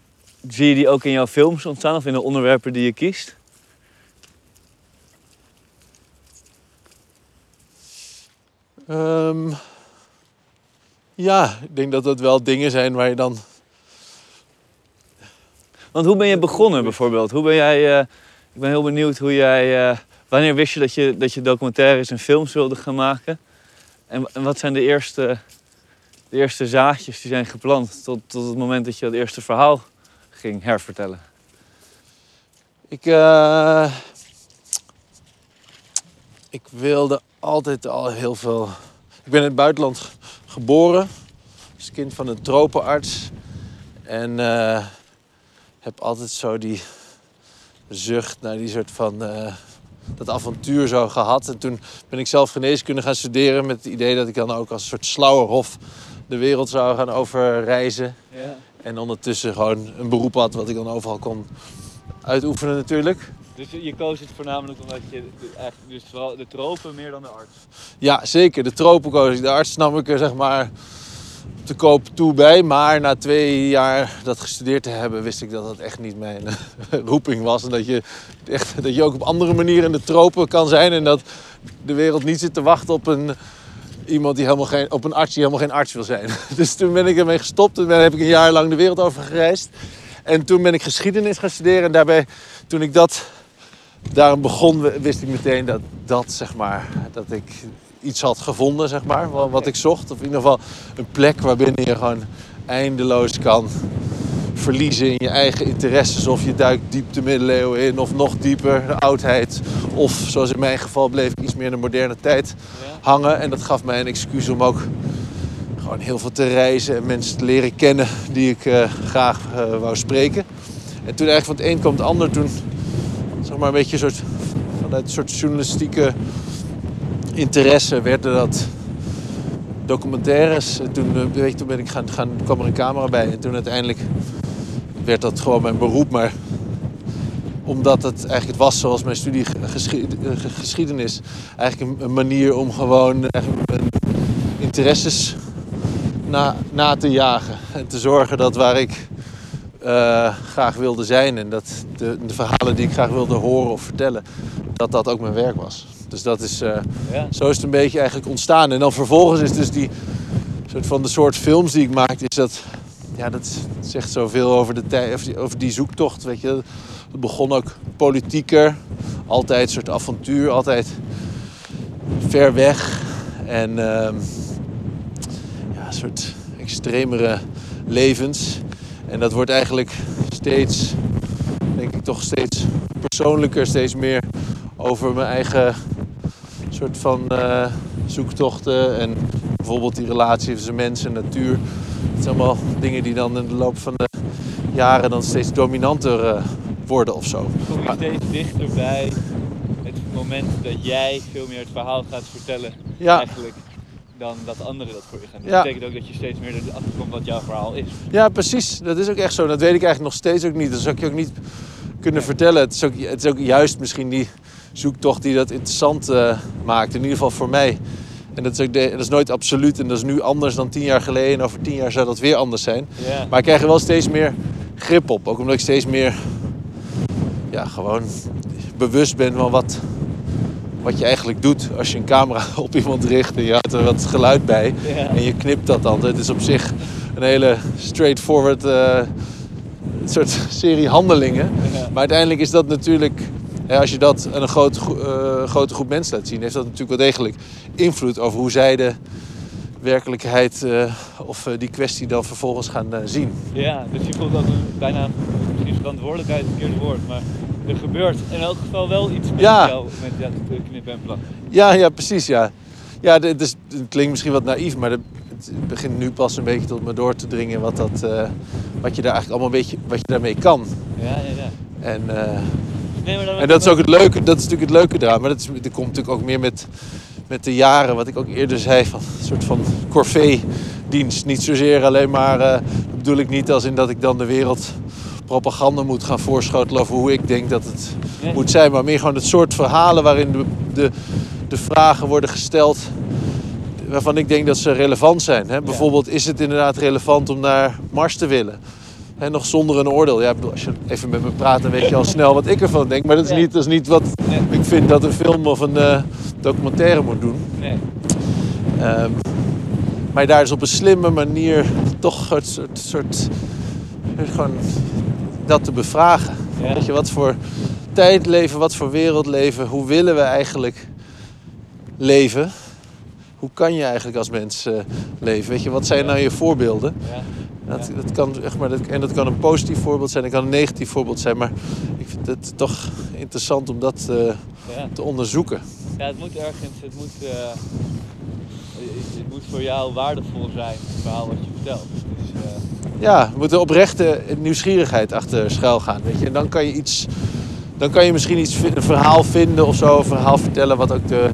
zie je die ook in jouw films ontstaan of in de onderwerpen die je kiest? Ehm, ja, ik denk dat dat wel dingen zijn waar je dan Want hoe ben je begonnen bijvoorbeeld? Hoe ben jij, eh, ik ben heel benieuwd hoe jij, eh, wanneer wist je dat je, dat je documentaires en films wilde gaan maken? En, en wat zijn de eerste, de eerste zaadjes die zijn geplant tot, tot het moment dat je het eerste verhaal ging hervertellen? Ik, eh, ik wilde altijd al heel veel. Ik ben in het buitenland ge- geboren, als kind van een tropenarts. En heb altijd zo die zucht naar die soort van. eh, dat avontuur zo gehad. En toen ben ik zelf geneeskunde gaan studeren met het idee dat ik dan ook als een soort slauwerhof de wereld zou gaan overreizen. Ja. En ondertussen gewoon een beroep had wat ik dan overal kon uitoefenen natuurlijk. Dus je koos het voornamelijk omdat je eigenlijk dus vooral de tropen meer dan de arts. Ja, zeker. De tropenkoos. De arts nam ik er zeg maar te koop toe bij. Maar na twee jaar dat gestudeerd te hebben, wist ik dat dat echt niet mijn (laughs) roeping was. En dat je, echt, dat je ook op andere manieren in de tropen kan zijn. En dat de wereld niet zit te wachten op een, iemand die helemaal geen, op een arts die helemaal geen arts wil zijn. (laughs) Dus toen ben ik ermee gestopt. Ben, heb ik een jaar lang de wereld over gereisd. En toen ben ik geschiedenis gaan studeren. En daarbij, toen ik dat daarom begon, wist ik meteen dat dat, zeg maar, dat ik iets had gevonden, zeg maar, wa- wat ik zocht. Of in ieder geval een plek waarbinnen je gewoon eindeloos kan verliezen in je eigen interesses. Of je duikt diep de middeleeuwen in, of nog dieper de oudheid. Of zoals in mijn geval bleef ik iets meer in de moderne tijd hangen. En dat gaf mij een excuus om ook gewoon heel veel te reizen en mensen te leren kennen die ik eh, graag eh, wou spreken. En toen eigenlijk van het een kwam het ander, toen zeg maar een beetje een soort, vanuit een soort journalistieke interesse werden dat documentaires. En toen, eh, weet je, toen ben ik gaan, gaan, kwam er een camera bij en toen uiteindelijk werd dat gewoon mijn beroep. Maar omdat het eigenlijk was zoals mijn studie eh, geschiedenis, eigenlijk een, manier om gewoon eigenlijk mijn interesses na, na te jagen. En te zorgen dat waar ik eh, graag wilde zijn en dat de, de verhalen die ik graag wilde horen of vertellen, dat dat ook mijn werk was. Dus dat is, eh, Ja. zo is het een beetje eigenlijk ontstaan. En dan vervolgens is dus die soort van de soort films die ik maakte, is dat, ja, dat zegt zoveel over de tijd, over die, over die zoektocht, weet je. Het begon ook politieker, altijd een soort avontuur, altijd ver weg en ehm, ja, een soort extremere levens. En dat wordt eigenlijk steeds, denk ik toch steeds persoonlijker, steeds meer over mijn eigen soort van eh, zoektochten. En bijvoorbeeld die relatie tussen mens en natuur. Het zijn allemaal dingen die dan in de loop van de jaren dan steeds dominanter eh, worden of zo. Kom je steeds dichter bij het moment dat jij veel meer het verhaal gaat vertellen Ja, eigenlijk dan dat anderen dat voor je gaan doen. Ja. Dat betekent ook dat je steeds meer erachter komt wat jouw verhaal is. ja, precies. Dat is ook echt zo. Dat weet ik eigenlijk nog steeds ook niet. Dat zou ik je ook niet kunnen vertellen. Het is ook, het is ook juist misschien die zoektocht die dat interessant eh, maakt. In ieder geval voor mij. En dat is, ook de- dat is nooit absoluut. En dat is nu anders dan tien jaar geleden. En over tien jaar zou dat weer anders zijn. Maar ik krijg er wel steeds meer grip op. Ook omdat ik steeds meer ja, gewoon bewust ben van wat, wat je eigenlijk doet als je een camera (laughs) op iemand richt en je houdt er wat geluid bij. En je knipt dat dan. Het is op zich een hele straightforward eh, soort (laughs) serie handelingen. Maar uiteindelijk is dat natuurlijk, als je dat aan een grote, gro- eh, grote groep mensen laat zien, heeft dat natuurlijk wel degelijk invloed over hoe zij de werkelijkheid eh, of eh, die kwestie dan vervolgens gaan zien. Ja, dus je voelt een, bijna misschien verantwoordelijkheid het verkeerde woord, maar er gebeurt in elk geval wel iets met Ja. jou, met dat knip en plak. Ja, ja, precies, ja. Ja, dit is, het klinkt misschien wat naïef, maar de- het begint nu pas een beetje tot me door te dringen wat, dat, wat je daar eigenlijk allemaal een beetje, wat je daarmee kan. Ja, ja, ja. En, Nee, en dat is ook het leuke, dat is natuurlijk het leuke eraan. Maar dat, is, dat komt natuurlijk ook meer met, met de jaren, wat ik ook eerder zei, van een soort van corvée-dienst. Niet zozeer alleen maar, eh, dat bedoel ik niet als in dat ik dan de wereld propaganda moet gaan voorschotelen over hoe ik denk dat het Nee. moet zijn. Maar meer gewoon het soort verhalen waarin de, de, de vragen worden gesteld waarvan ik denk dat ze relevant zijn. Hè? Bijvoorbeeld, is het inderdaad relevant om naar Mars te willen? Hè, nog zonder een oordeel. Ja, bedoel, als je even met me praat, dan weet je al snel wat ik ervan denk. Maar dat is, niet, dat is niet wat Nee. ik vind dat een film of een eh, documentaire moet doen. Nee. Ehm, maar daar is op een slimme manier toch een soort, soort gewoon dat te bevragen. Ja. Weet je, wat voor tijd leven, wat voor wereld leven, hoe willen we eigenlijk leven? Hoe kan je eigenlijk als mens eh, leven? Weet je, wat zijn nou je voorbeelden? Ja. Dat, dat kan, echt maar, dat, en dat kan een positief voorbeeld zijn, dat kan een negatief voorbeeld zijn. Maar ik vind het toch interessant om dat eh, Ja. te onderzoeken. ja, het moet ergens, het moet, eh, het moet voor jou waardevol zijn, het verhaal wat je vertelt. Dus, Ja, er moet een oprechte nieuwsgierigheid achter schuil gaan. Weet je? En dan kan je iets. Dan kan je misschien iets, een verhaal vinden of zo, een verhaal vertellen wat ook de,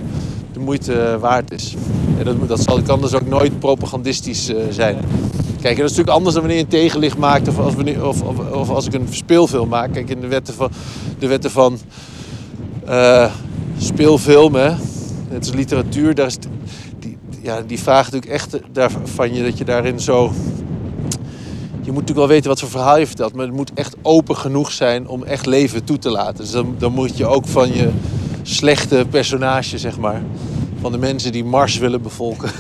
de moeite waard is. En dat, dat zal, kan dus ook nooit propagandistisch zijn. Kijk, dat is natuurlijk anders dan wanneer je een tegenlicht maakt of als, wanneer, of, of, als ik een speelfilm maak. Kijk, in de wetten van, de wetten van hè, net als literatuur, daar is, die, ja, die natuurlijk echt van je dat je daarin zo je moet natuurlijk wel weten wat voor verhaal je vertelt, maar het moet echt open genoeg zijn om echt leven toe te laten. Dus dan, dan moet je ook van je slechte personage, zeg maar, van de mensen die Mars willen bevolken,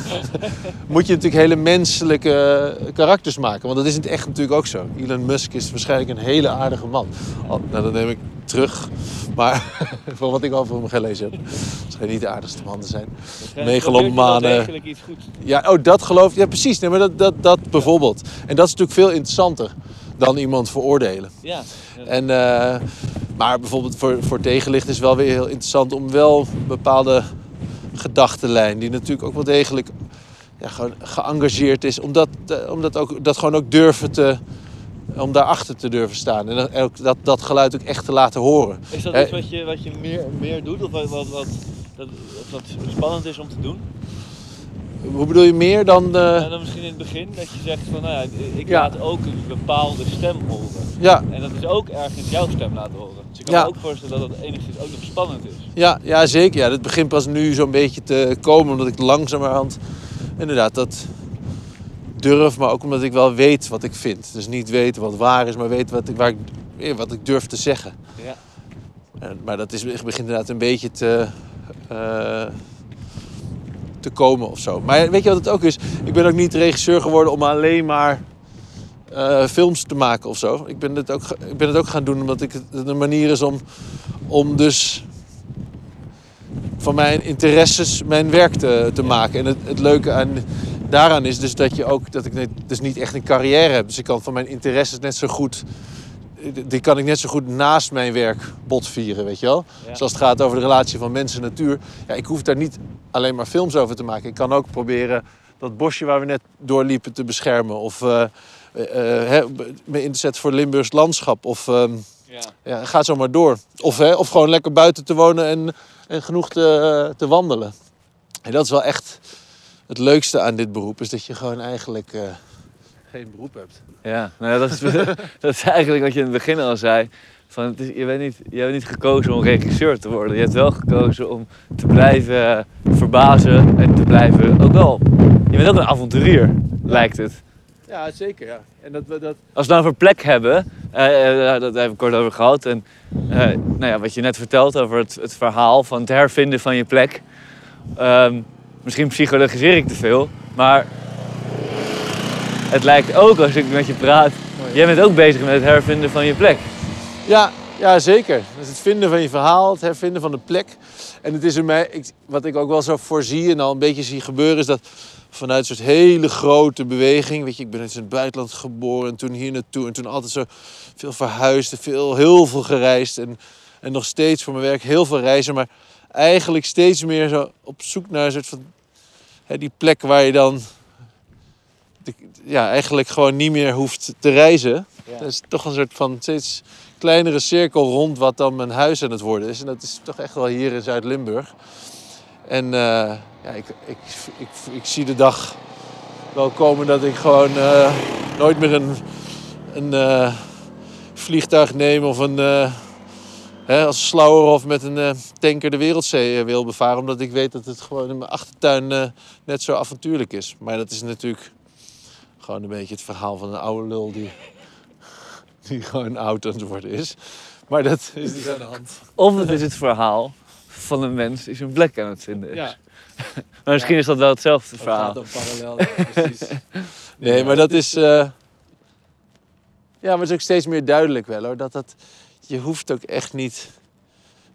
(laughs) moet je natuurlijk hele menselijke karakters maken. Want dat is in het echt natuurlijk ook zo. Elon Musk is waarschijnlijk een hele aardige man. Al- nou, dat neem ik terug. Maar (laughs) van wat ik over hem gelezen heb, schijnt niet de aardigste man te zijn. waarschijnlijk Megalomanen. iets goeds. Ja, oh, dat geloof ik. Ja, precies. Nee, maar dat, dat, dat bijvoorbeeld. En dat is natuurlijk veel interessanter dan iemand veroordelen. Ja. ja. En, eh, maar bijvoorbeeld voor, voor tegenlicht is wel weer heel interessant om wel bepaalde gedachtenlijn, die natuurlijk ook wel degelijk ja, gewoon geëngageerd is, om dat, eh, om dat, ook, dat gewoon ook durven te. Om daarachter te durven staan. En ook dat, dat geluid ook echt te laten horen. Is dat Eh, iets wat je, wat je meer, meer doet of wat, wat, wat, dat, of wat spannend is om te doen? Hoe bedoel je meer dan. eh, Nou, dan misschien in het begin dat je zegt van nou ja, ik Ja. laat ook een bepaalde stem horen. ja, En dat is ook ergens jouw stem laten horen. Dus ik kan Ja. me ook voorstellen dat dat enigszins ook nog spannend is. Ja, ja zeker. Ja. Het begint pas nu zo'n beetje te komen, omdat ik langzamerhand inderdaad dat durf, maar ook omdat ik wel weet wat ik vind. Dus niet weten wat waar is, maar weet wat ik, waar ik, wat ik durf te zeggen. Ja. En- maar dat is, begint inderdaad een beetje te, eh, te komen of zo. Maar weet je wat het ook is? Ik ben ook niet regisseur geworden om alleen maar eh, films te maken of zo. Ik ben, het ook, ik ben het ook gaan doen omdat ik het een manier is om, om dus van mijn interesses mijn werk te, te maken. En het, het leuke aan, daaraan is dus dat je ook dat ik net, dus niet echt een carrière heb. Dus ik kan van mijn interesses net zo goed. Die kan ik net zo goed naast mijn werk botvieren, weet je wel? Ja. Dus als het gaat over de relatie van mens en natuur. Ja, ik hoef daar niet alleen maar films over te maken. Ik kan ook proberen dat bosje waar we net doorliepen te beschermen. Of eh, eh, eh, me in te zetten voor Limburgs landschap. Of ehm, Ja. ja, ga zo maar door. Of, hè, of gewoon lekker buiten te wonen en, en genoeg te, te wandelen. En dat is wel echt het leukste aan dit beroep. Is dat je gewoon eigenlijk geen beroep hebt. Ja, nou ja, dat, is, (laughs) dat is eigenlijk wat je in het begin al zei. Van het is, je, bent niet, je hebt niet gekozen om regisseur te worden. Je hebt wel gekozen om te blijven eh, verbazen en te blijven ook wel. Je bent ook een avonturier, lijkt het. Ja, zeker. Ja. En dat, dat, Als we het nou over plek hebben, eh, eh, dat hebben we kort over gehad. En eh, nou ja, wat je net vertelt over het, het verhaal van het hervinden van je plek. Ehm, misschien psychologiseer ik te veel, maar het lijkt ook als ik met je praat. Jij bent ook bezig met het hervinden van je plek. ja, Ja, zeker. Dus het vinden van je verhaal, het hervinden van de plek. En het is in mij, ik, wat ik ook wel zo voorzie en al een beetje zie gebeuren, is dat vanuit een soort hele grote beweging. Weet je, ik ben in het buitenland geboren en toen hier naartoe. En toen altijd zo veel verhuisd, veel, heel veel gereisd. En, en nog steeds voor mijn werk heel veel reizen. Maar eigenlijk steeds meer zo op zoek naar een soort van... Hè, die plek waar je dan... ja, eigenlijk gewoon niet meer hoeft te reizen. Dat is toch een soort van steeds kleinere cirkel rond wat dan mijn huis aan het worden is. En dat is toch echt wel hier in Zuid-Limburg. En eh, ja, ik, ik, ik, ik, zie de dag wel komen dat ik gewoon eh, nooit meer een, een eh, vliegtuig neem of een, hè, als Slauerhof met een tanker de wereldzee wil bevaren. Omdat ik weet dat het gewoon in mijn achtertuin net zo avontuurlijk is. Maar dat is natuurlijk gewoon een beetje het verhaal van een oude lul die, die gewoon oud aan het worden is. Maar dat is niet aan de hand. Of het is het verhaal van een mens die zijn plek aan het vinden is. Ja. Maar misschien is dat wel hetzelfde verhaal. parallel, precies. (laughs) Nee, maar dat is... eh, Ja, maar het is ook steeds meer duidelijk wel hoor. Dat dat... Je hoeft ook echt niet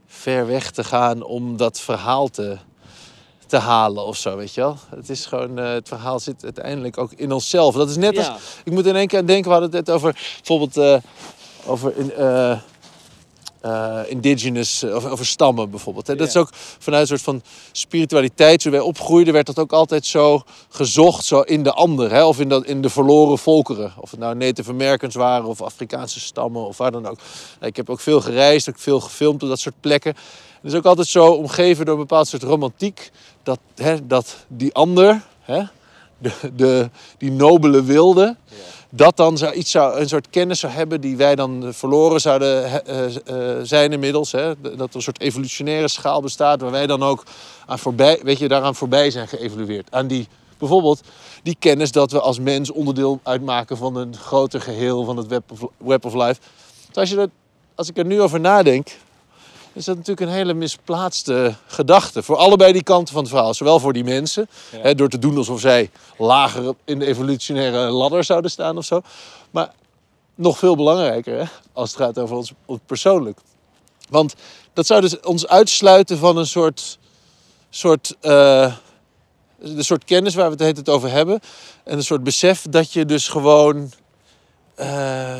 ver weg te gaan om dat verhaal te, te halen of zo, weet je wel. Het is gewoon... eh, het verhaal zit uiteindelijk ook in onszelf. Dat is net als... Ik moet in één keer denken, we hadden het net over bijvoorbeeld... eh, over in, eh, indigenous, eh, of over stammen bijvoorbeeld. Hè. Dat is ook vanuit een soort van spiritualiteit. Toen wij opgroeiden werd dat ook altijd zo gezocht, zo in de ander. Hè? Of in, dat, in de verloren volkeren. Of het nou Native Americans waren of Afrikaanse stammen of waar dan ook. Nou, ik heb ook veel gereisd, ook veel gefilmd op dat soort plekken. Het is ook altijd zo omgeven door een bepaald soort romantiek. Dat, hè, dat die ander, hè, de, de, die nobele wilde, dat dan iets zou, een soort kennis zou hebben die wij dan verloren zouden eh, eh, zijn inmiddels. Hè? Dat er een soort evolutionaire schaal bestaat waar wij dan ook aan voorbij, weet je, daaraan voorbij zijn geëvolueerd. Aan die, bijvoorbeeld die kennis dat we als mens onderdeel uitmaken van een groter geheel van het web of, web of life. Dus als, je dat, als ik er nu over nadenk, is dat natuurlijk een hele misplaatste gedachte. Voor allebei die kanten van het verhaal. Zowel voor die mensen, Ja. hè, door te doen alsof zij lager in de evolutionaire ladder zouden staan of zo. Maar nog veel belangrijker, hè, als het gaat over ons, ons persoonlijk. Want dat zou dus ons uitsluiten van een soort, soort, eh, de soort kennis waar we het tijd over hebben. En een soort besef dat je dus gewoon eh,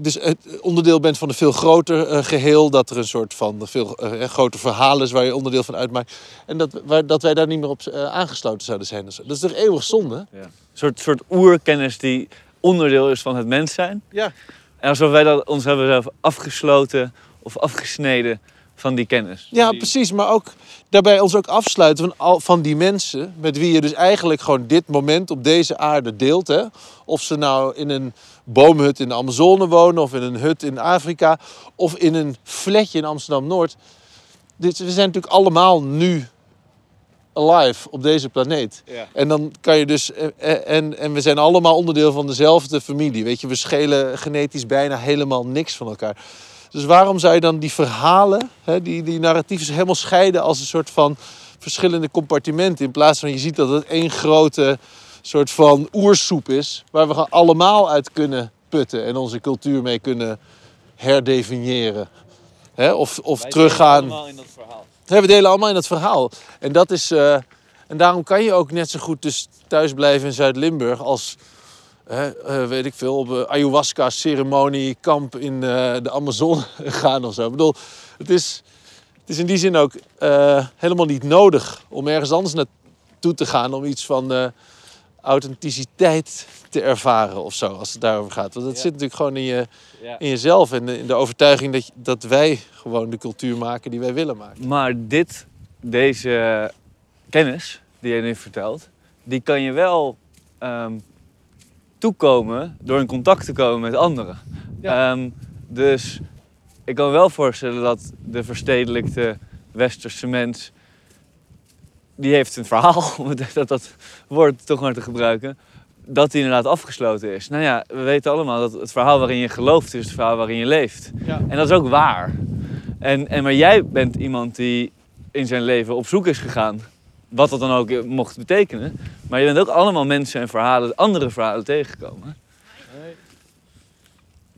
dus het onderdeel bent van een veel groter eh, geheel. Dat er een soort van veel eh, groter verhaal is waar je onderdeel van uitmaakt. En dat, waar, dat wij daar niet meer op eh, aangesloten zouden zijn. zo. Dat is toch eeuwig zonde? Een soort, soort oerkennis die onderdeel is van het mens zijn. Ja. En alsof wij dat ons hebben zelf afgesloten of afgesneden van die kennis. Ja, Die- precies. Maar ook daarbij ons ook afsluiten van, al, van die mensen met wie je dus eigenlijk gewoon dit moment op deze aarde deelt. Hè? Of ze nou in een boomhut in de Amazone wonen, of in een hut in Afrika, of in een flatje in Amsterdam-Noord. Dit, we zijn natuurlijk allemaal nu alive op deze planeet. Ja. En dan kan je dus. eh, eh, En, en we zijn allemaal onderdeel van dezelfde familie. Weet je, we schelen genetisch bijna helemaal niks van elkaar. Dus waarom zou je dan die verhalen, hè, die, die narratieven, helemaal scheiden als een soort van verschillende compartimenten? In plaats van je ziet dat het één grote soort van oersoep is, waar we allemaal uit kunnen putten en onze cultuur mee kunnen herdefiniëren. Hè, of of Wij teruggaan. zitten allemaal in dat verhaal. We delen allemaal in het verhaal. En dat is. eh, en daarom kan je ook net zo goed dus thuis blijven in Zuid-Limburg als. Hè, eh, weet ik veel, op een ayahuasca-ceremonie-kamp in eh, de Amazone (laughs) gaan of zo. Ik bedoel, het is, het is in die zin ook eh, helemaal niet nodig om ergens anders naartoe te gaan om iets van eh, authenticiteit te ervaren of zo, als het daarover gaat. Want dat Ja. zit natuurlijk gewoon in, je, Ja. in jezelf en in de overtuiging dat, dat wij gewoon de cultuur maken die wij willen maken. Maar dit, deze kennis die je nu vertelt, die kan je wel ehm, toekomen door in contact te komen met anderen. Ja. Ehm, dus ik kan me wel voorstellen dat de verstedelijkte westerse mens, die heeft een verhaal, (laughs) om dat, dat woord toch maar te gebruiken, dat die inderdaad afgesloten is. Nou ja, we weten allemaal dat het verhaal waarin je gelooft is het verhaal waarin je leeft. Ja. En dat is ook waar. En, en, maar jij bent iemand die in zijn leven op zoek is gegaan. Wat dat dan ook mocht betekenen. Maar je bent ook allemaal mensen en verhalen, andere verhalen tegengekomen.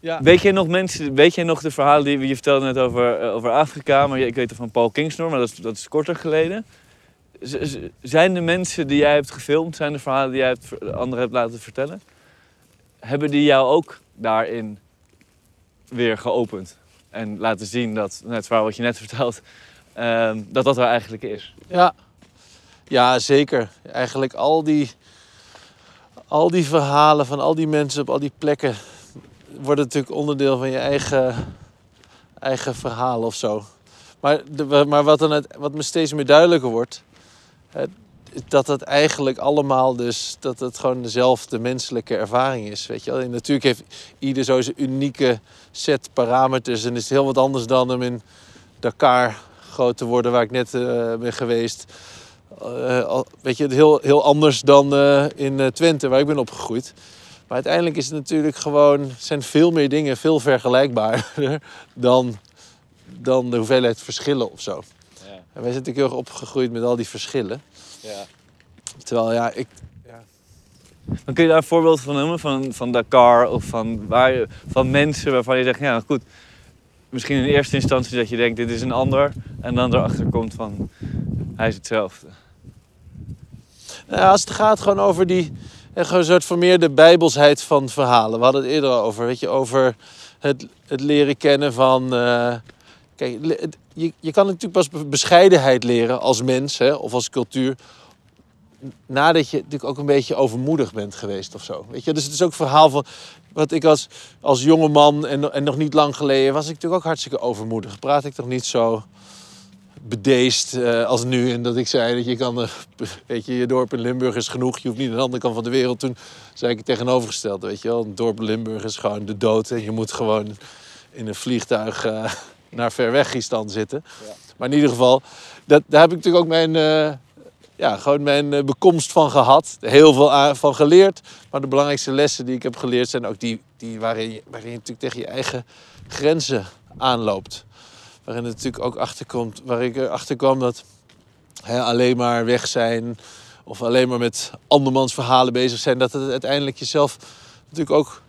Ja. Weet jij nog mensen, weet jij nog de verhalen die je vertelde net over, eh, over Afrika, maar ik weet er van Paul Kingsnor, maar dat is, dat is korter geleden. Z- zijn de mensen die jij hebt gefilmd, zijn de verhalen die jij hebt, anderen hebt laten vertellen, hebben die jou ook daarin weer geopend? En laten zien dat, net het verhaal wat je net vertelt, ehm, dat dat er eigenlijk is. Ja. Ja, zeker. Eigenlijk al die, al die verhalen van al die mensen op al die plekken worden natuurlijk onderdeel van je eigen, eigen verhaal of zo. Maar, maar wat, dan het, wat me steeds meer duidelijker wordt, hè, dat het eigenlijk allemaal dus, dat het gewoon dezelfde menselijke ervaring is. Weet je wel? En natuurlijk heeft ieder zo zijn unieke set parameters en is het heel wat anders dan hem in Dakar groot te worden, waar ik net eh, ben geweest. Eh, weet je, heel, heel anders dan eh, in eh, Twente, waar ik ben opgegroeid. Maar uiteindelijk is het natuurlijk gewoon, zijn veel meer dingen veel vergelijkbaarder (laughs) dan, dan de hoeveelheid verschillen of zo. Ja, En wij zijn natuurlijk heel erg opgegroeid met al die verschillen. ja. Terwijl ja, ik, Dan kun je daar een voorbeeld van noemen, van, van Dakar of van, waar je, van mensen waarvan je zegt, ja goed, misschien in eerste instantie dat je denkt dit is een ander en dan erachter komt van hij is hetzelfde. Als het gaat gewoon over die eh, een soort vermeerde bijbelsheid van verhalen. We hadden het eerder over, weet je, over het, het leren kennen van. eh, kijk, je, je kan natuurlijk pas be- bescheidenheid leren als mens hè, of als cultuur. Nadat je natuurlijk ook een beetje overmoedig bent geweest of zo. Weet je? Dus het is ook een verhaal van. Wat ik als, als jonge man en, en nog niet lang geleden was ik natuurlijk ook hartstikke overmoedig. Praat ik toch niet zo bedeesd eh, als nu. En dat ik zei dat je kan, eh, weet je, je dorp in Limburg is genoeg. Je hoeft niet aan de andere kant van de wereld. Toen zei ik het tegenovergestelde, weet je wel. Een dorp in Limburg is gewoon de dood. En je moet gewoon in een vliegtuig eh, naar ver weg Gistan zitten. Ja. Maar in ieder geval, dat, daar heb ik natuurlijk ook mijn, ja, gewoon mijn bekomst van gehad. Heel veel van geleerd. Maar de belangrijkste lessen die ik heb geleerd zijn ook die, die waarin, je, waarin je natuurlijk tegen je eigen grenzen aanloopt. Waarin het natuurlijk ook achterkomt, waar ik erachter kwam dat hè, alleen maar weg zijn of alleen maar met andermans verhalen bezig zijn, dat het uiteindelijk jezelf natuurlijk ook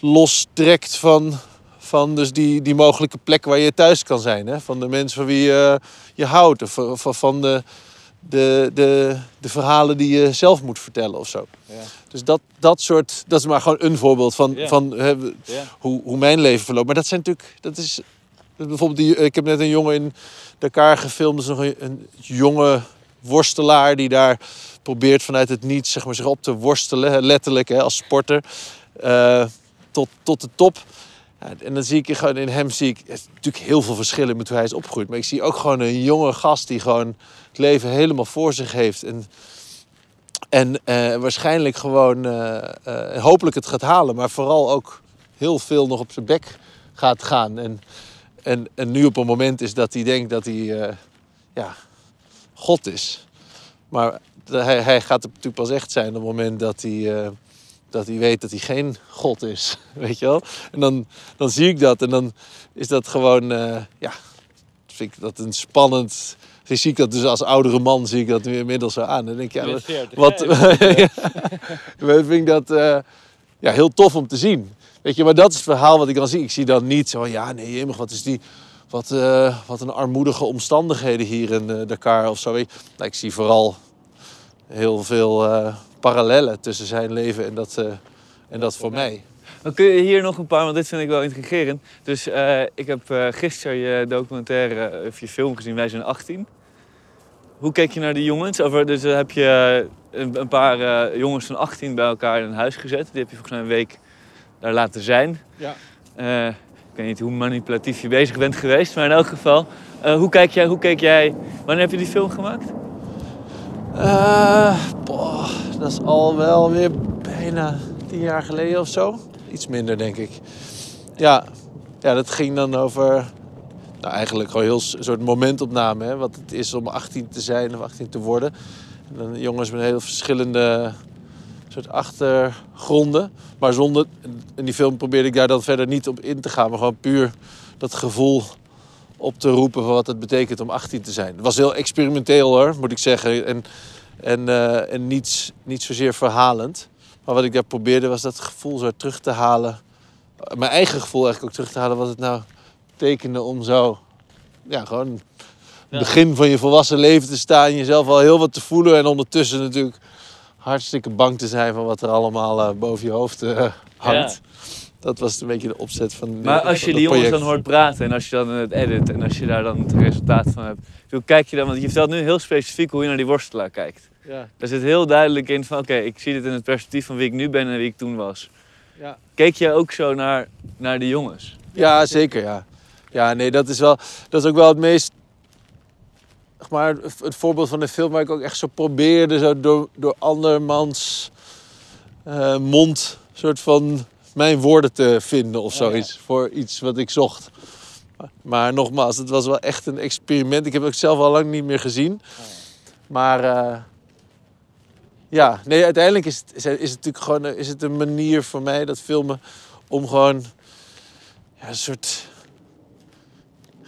lostrekt van, van dus die, die mogelijke plek waar je thuis kan zijn. Hè? Van de mensen van wie je, je houdt of, of van de, de, de, de verhalen die je zelf moet vertellen of zo. Ja. Dus dat, dat soort, dat is maar gewoon een voorbeeld van, Ja. van hè, Ja. hoe, hoe mijn leven verloopt. Maar dat zijn natuurlijk, dat is bijvoorbeeld, die, ik heb net een jongen in Dakar gefilmd, is nog een, jonge worstelaar die daar probeert vanuit het niets zeg maar, zich op te worstelen, letterlijk hè, als sporter, eh, tot, tot de top. En dan zie ik gewoon in hem zie ik natuurlijk heel veel verschillen met hoe hij is opgegroeid. Maar ik zie ook gewoon een jonge gast die gewoon het leven helemaal voor zich heeft. En, en eh, waarschijnlijk gewoon eh, hopelijk het gaat halen. Maar vooral ook heel veel nog op zijn bek gaat gaan. En, en, en nu op een moment is dat hij denkt dat hij eh, ja, God is. Maar hij, hij gaat het natuurlijk pas echt zijn op het moment dat hij, eh, dat hij weet dat hij geen God is. (laughs) Weet je wel? En dan, dan zie ik dat en dan is dat gewoon, eh, ja, vind ik dat een spannend. Zie ik dat dus als oudere man zie ik dat nu inmiddels zo aan. Dan denk ik, ja, wat, wat (laughs) ja, vind ik dat ja, heel tof om te zien. Weet je, maar dat is het verhaal wat ik dan zie. Ik zie dan niet zo, ja, nee, jemig, wat is die... Wat, eh, wat een armoedige omstandigheden hier in eh, Dakar of zo. Nou, ik zie vooral heel veel eh, parallellen tussen zijn leven en dat, en dat voor mij. Dan kun je hier nog een paar, want dit vind ik wel intrigerend. Dus ik heb gisteren je documentaire of je film gezien, Wij zijn 18. Hoe keek je naar die jongens? Over, dus heb je een, paar jongens van 18 bij elkaar in een huis gezet. Die heb je volgens mij een week daar laten zijn. Ja. Eh, ik weet niet hoe manipulatief je bezig bent geweest, maar in elk geval. eh, hoe, kijk jij, hoe keek jij... Wanneer heb je die film gemaakt? Eh, boah, dat is al wel weer bijna tien jaar geleden of zo. Iets minder, denk ik. Ja, ja dat ging dan over... Nou, eigenlijk gewoon heel soort momentopname. Hè? Wat het is om 18 te zijn of 18 te worden. En dan jongens met heel verschillende soort achtergronden. Maar zonder... In die film probeerde ik daar dan verder niet op in te gaan. Maar gewoon puur dat gevoel op te roepen van wat het betekent om 18 te zijn. Het was heel experimenteel hoor, moet ik zeggen. En, en, eh, en niet, niet zozeer verhalend. Maar wat ik daar probeerde was dat gevoel zo terug te halen mijn eigen gevoel eigenlijk ook terug te halen wat het nou betekende om zo, ja, gewoon Ja. begin van je volwassen leven te staan, jezelf al heel wat te voelen en ondertussen natuurlijk hartstikke bang te zijn van wat er allemaal eh, boven je hoofd eh, hangt. Dat was een beetje de opzet van. Maar als je die jongens dan hoort praten en als je dan het edit en als je daar dan het resultaat van hebt. Hoe kijk je dan? Want je vertelt nu heel specifiek hoe je naar die worstelaar kijkt. Ja, Daar zit heel duidelijk in van oké, ik zie dit in het perspectief van wie ik nu ben en wie ik toen was. ja. Keek je ook zo naar, naar de jongens? ja, zeker. Ja. ja, nee, dat is, wel, dat is ook wel het meest. Maar het voorbeeld van de film waar ik ook echt zo probeerde, zo door, door andermans eh, mond, soort van mijn woorden te vinden of Ja, ja. zoiets. Voor iets wat ik zocht. Maar nogmaals, het was wel echt een experiment. Ik heb het ook zelf al lang niet meer gezien. Maar eh, ja, nee, uiteindelijk is het, is het natuurlijk gewoon is het een manier voor mij, dat filmen, om gewoon ja, een soort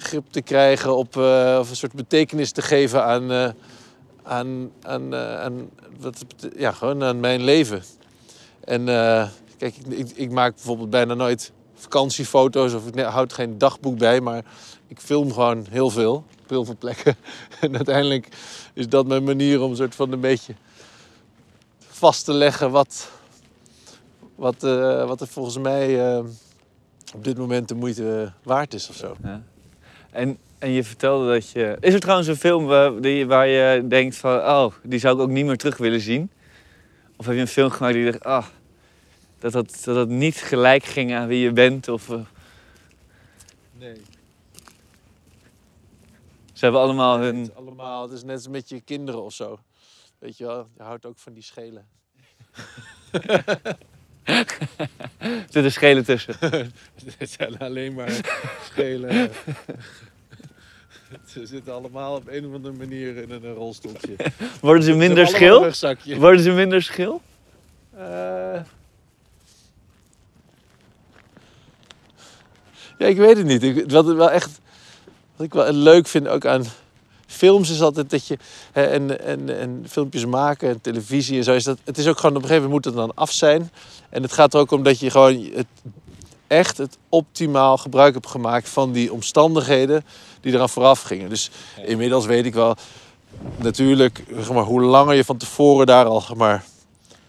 grip te krijgen op, eh, of een soort betekenis te geven aan, eh, aan, aan, eh, aan, wat, ja, gewoon aan mijn leven. En kijk, ik, ik, ik maak bijvoorbeeld bijna nooit vakantiefoto's of ik houd geen dagboek bij, maar ik film gewoon heel veel, op heel veel plekken. (laughs) En uiteindelijk is dat mijn manier om een soort van een beetje vast te leggen wat, wat, wat er volgens mij op dit moment de moeite waard is of zo. Ja. En, en je vertelde dat je... Is er trouwens een film waar, die, waar je denkt van... Oh, die zou ik ook niet meer terug willen zien? Of heb je een film gemaakt die je dacht... Ah, dat dat, dat dat niet gelijk ging aan wie je bent? Of, eh, Nee. ze hebben allemaal hun... Het, allemaal, het is net als met je kinderen of zo. Weet je wel, je houdt ook van die schelen. (laughs) (laughs) Er zitten schelen tussen. (laughs) Het zijn alleen maar schelen. (laughs) Ze zitten allemaal op een of andere manier in een rolstoeltje. Worden ze minder schil? Worden ze minder schil? Eh. Ja, ik weet het niet. Ik, wat, ik wel echt, wat ik wel leuk vind ook aan films is altijd dat je... En, en, en filmpjes maken en televisie en zo is dat... Het is ook gewoon op een gegeven moment moet het dan af zijn. En het gaat er ook om dat je gewoon het, echt het optimaal gebruik hebt gemaakt van die omstandigheden die eraan vooraf gingen. Dus inmiddels weet ik wel... Natuurlijk, zeg maar, hoe langer je van tevoren daar al zeg maar,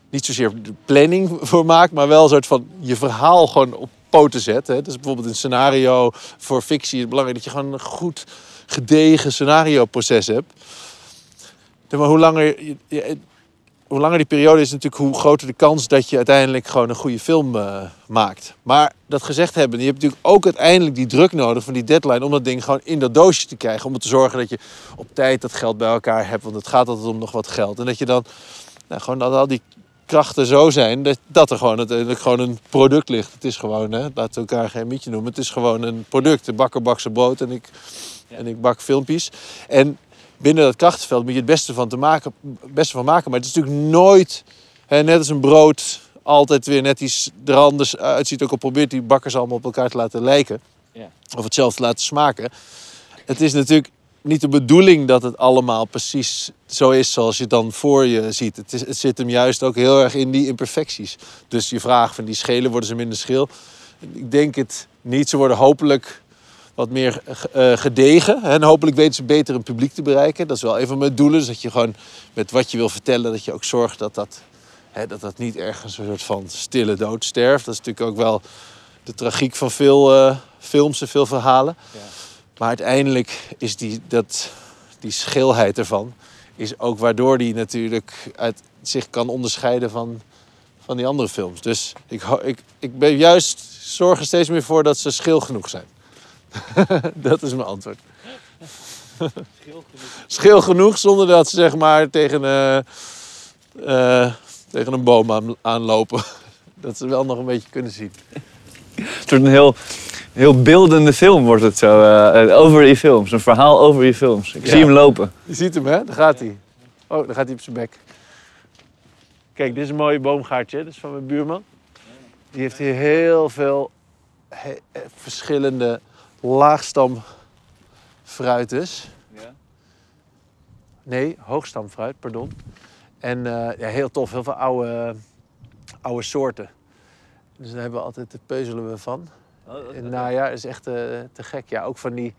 niet zozeer de planning voor maakt, maar wel een soort van je verhaal gewoon op poten zet. Hè. Dus bijvoorbeeld een scenario voor fictie is het belangrijk dat je gewoon goed gedegen scenario-proces hebt. Maar hoe langer, hoe langer die periode is, natuurlijk hoe groter de kans dat je uiteindelijk gewoon een goede film eh, maakt. Maar dat gezegd hebben, je hebt natuurlijk ook uiteindelijk die druk nodig van die deadline om dat ding gewoon in dat doosje te krijgen. Om te zorgen dat je op tijd dat geld bij elkaar hebt, want het gaat altijd om nog wat geld. En dat je dan nou, gewoon dat al die krachten zo zijn dat, dat er gewoon uiteindelijk gewoon een product ligt. Het is gewoon, hè, laten we elkaar geen mietje noemen. Het is gewoon een product. De bakker bakt zijn brood en ik. En ik bak filmpjes. En binnen dat krachtenveld moet je het beste van, te maken, beste van maken. Maar het is natuurlijk nooit, hè, net als een brood, altijd weer net iets er anders uitziet. Ook al probeert die bakkers allemaal op elkaar te laten lijken. Ja. Of hetzelfde te laten smaken. Het is natuurlijk niet de bedoeling dat het allemaal precies zo is zoals je het dan voor je ziet. Het, is, het zit hem juist ook heel erg in die imperfecties. Dus je vraag van die schelen, worden ze minder schil? Ik denk het niet. Ze worden hopelijk wat meer eh, gedegen. En hopelijk weten ze beter een publiek te bereiken. Dat is wel een van mijn doelen. Dus dat je gewoon met wat je wil vertellen, dat je ook zorgt dat dat, hè, dat, dat niet ergens een soort van stille dood sterft. Dat is natuurlijk ook wel de tragiek van veel eh, films en veel verhalen. Ja. Maar uiteindelijk is die, dat, die schilheid ervan... is ook waardoor die natuurlijk uit, zich kan onderscheiden van, van die andere films. Dus ik, ik, ik ben juist zorg er steeds meer voor dat ze schil genoeg zijn. (laughs) dat is mijn antwoord. Schil genoeg zonder dat ze zeg maar tegen, eh, eh, tegen een boom aan, aanlopen. (laughs) Dat ze wel nog een beetje kunnen zien. Het wordt een heel, heel beeldende film, wordt het zo. eh, over die films. Een verhaal over die films. Ik Ja. zie hem lopen. Je ziet hem, hè? Daar gaat hij. Oh, daar gaat hij op zijn bek. Kijk, dit is een mooie boomgaartje. Dat is van mijn buurman. Die heeft hier heel veel he- eh, verschillende laagstamfruites. Ja. Nee, hoogstamfruit, pardon. En eh, ja, heel tof, heel veel oude, oude soorten. Dus daar hebben we altijd, daar peuzelen we van. Oh, In het najaar is echt eh, te gek. Ja, ook van die,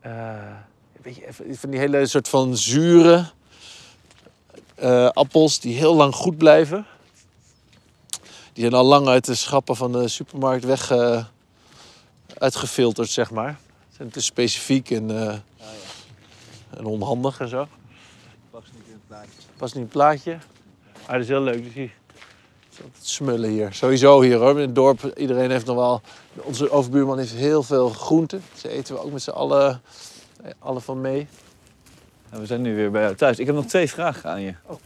eh, weet je, van die hele soort van zure appels die heel lang goed blijven. Die zijn al lang uit de schappen van de supermarkt weg uitgefilterd, zeg maar. Zijn te specifiek en, eh, en onhandig en zo. Past niet in het plaatje. Past niet in het plaatje. Maar dat is heel leuk. Dus hier het is altijd smullen hier. Sowieso hier hoor. In het dorp, iedereen heeft nog wel... Onze overbuurman heeft heel veel groenten. Ze eten we ook met z'n allen eh, alle van mee. En we zijn nu weer bij jou thuis. Ik heb nog twee vragen aan je. Oh.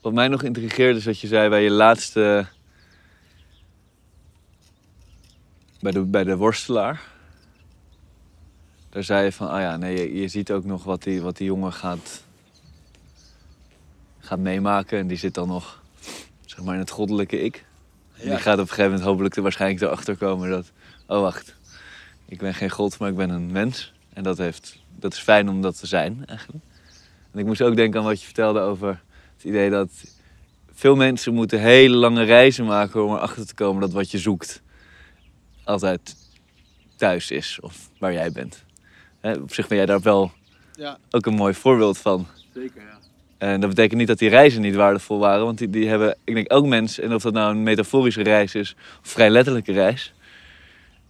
Wat mij nog intrigeerde is wat je zei bij je laatste... Bij de, bij de worstelaar. Daar zei je van, ah ja, nee, je, je ziet ook nog wat die, wat die jongen gaat, gaat meemaken. En die zit dan nog, zeg maar, in het goddelijke ik. En die gaat op een gegeven moment hopelijk er waarschijnlijk erachter komen dat... Oh, wacht. Ik ben geen god, maar ik ben een mens. En dat, heeft, dat is fijn om dat te zijn, eigenlijk. En ik moest ook denken aan wat je vertelde over het idee dat... Veel mensen moeten hele lange reizen maken om erachter te komen dat wat je zoekt altijd thuis is of waar jij bent. Hè, op zich ben jij daar wel Ja. ook een mooi voorbeeld van. Zeker, ja. En dat betekent niet dat die reizen niet waardevol waren, want die, die hebben, ik denk ook mensen, en of dat nou een metaforische reis is of vrij letterlijke reis,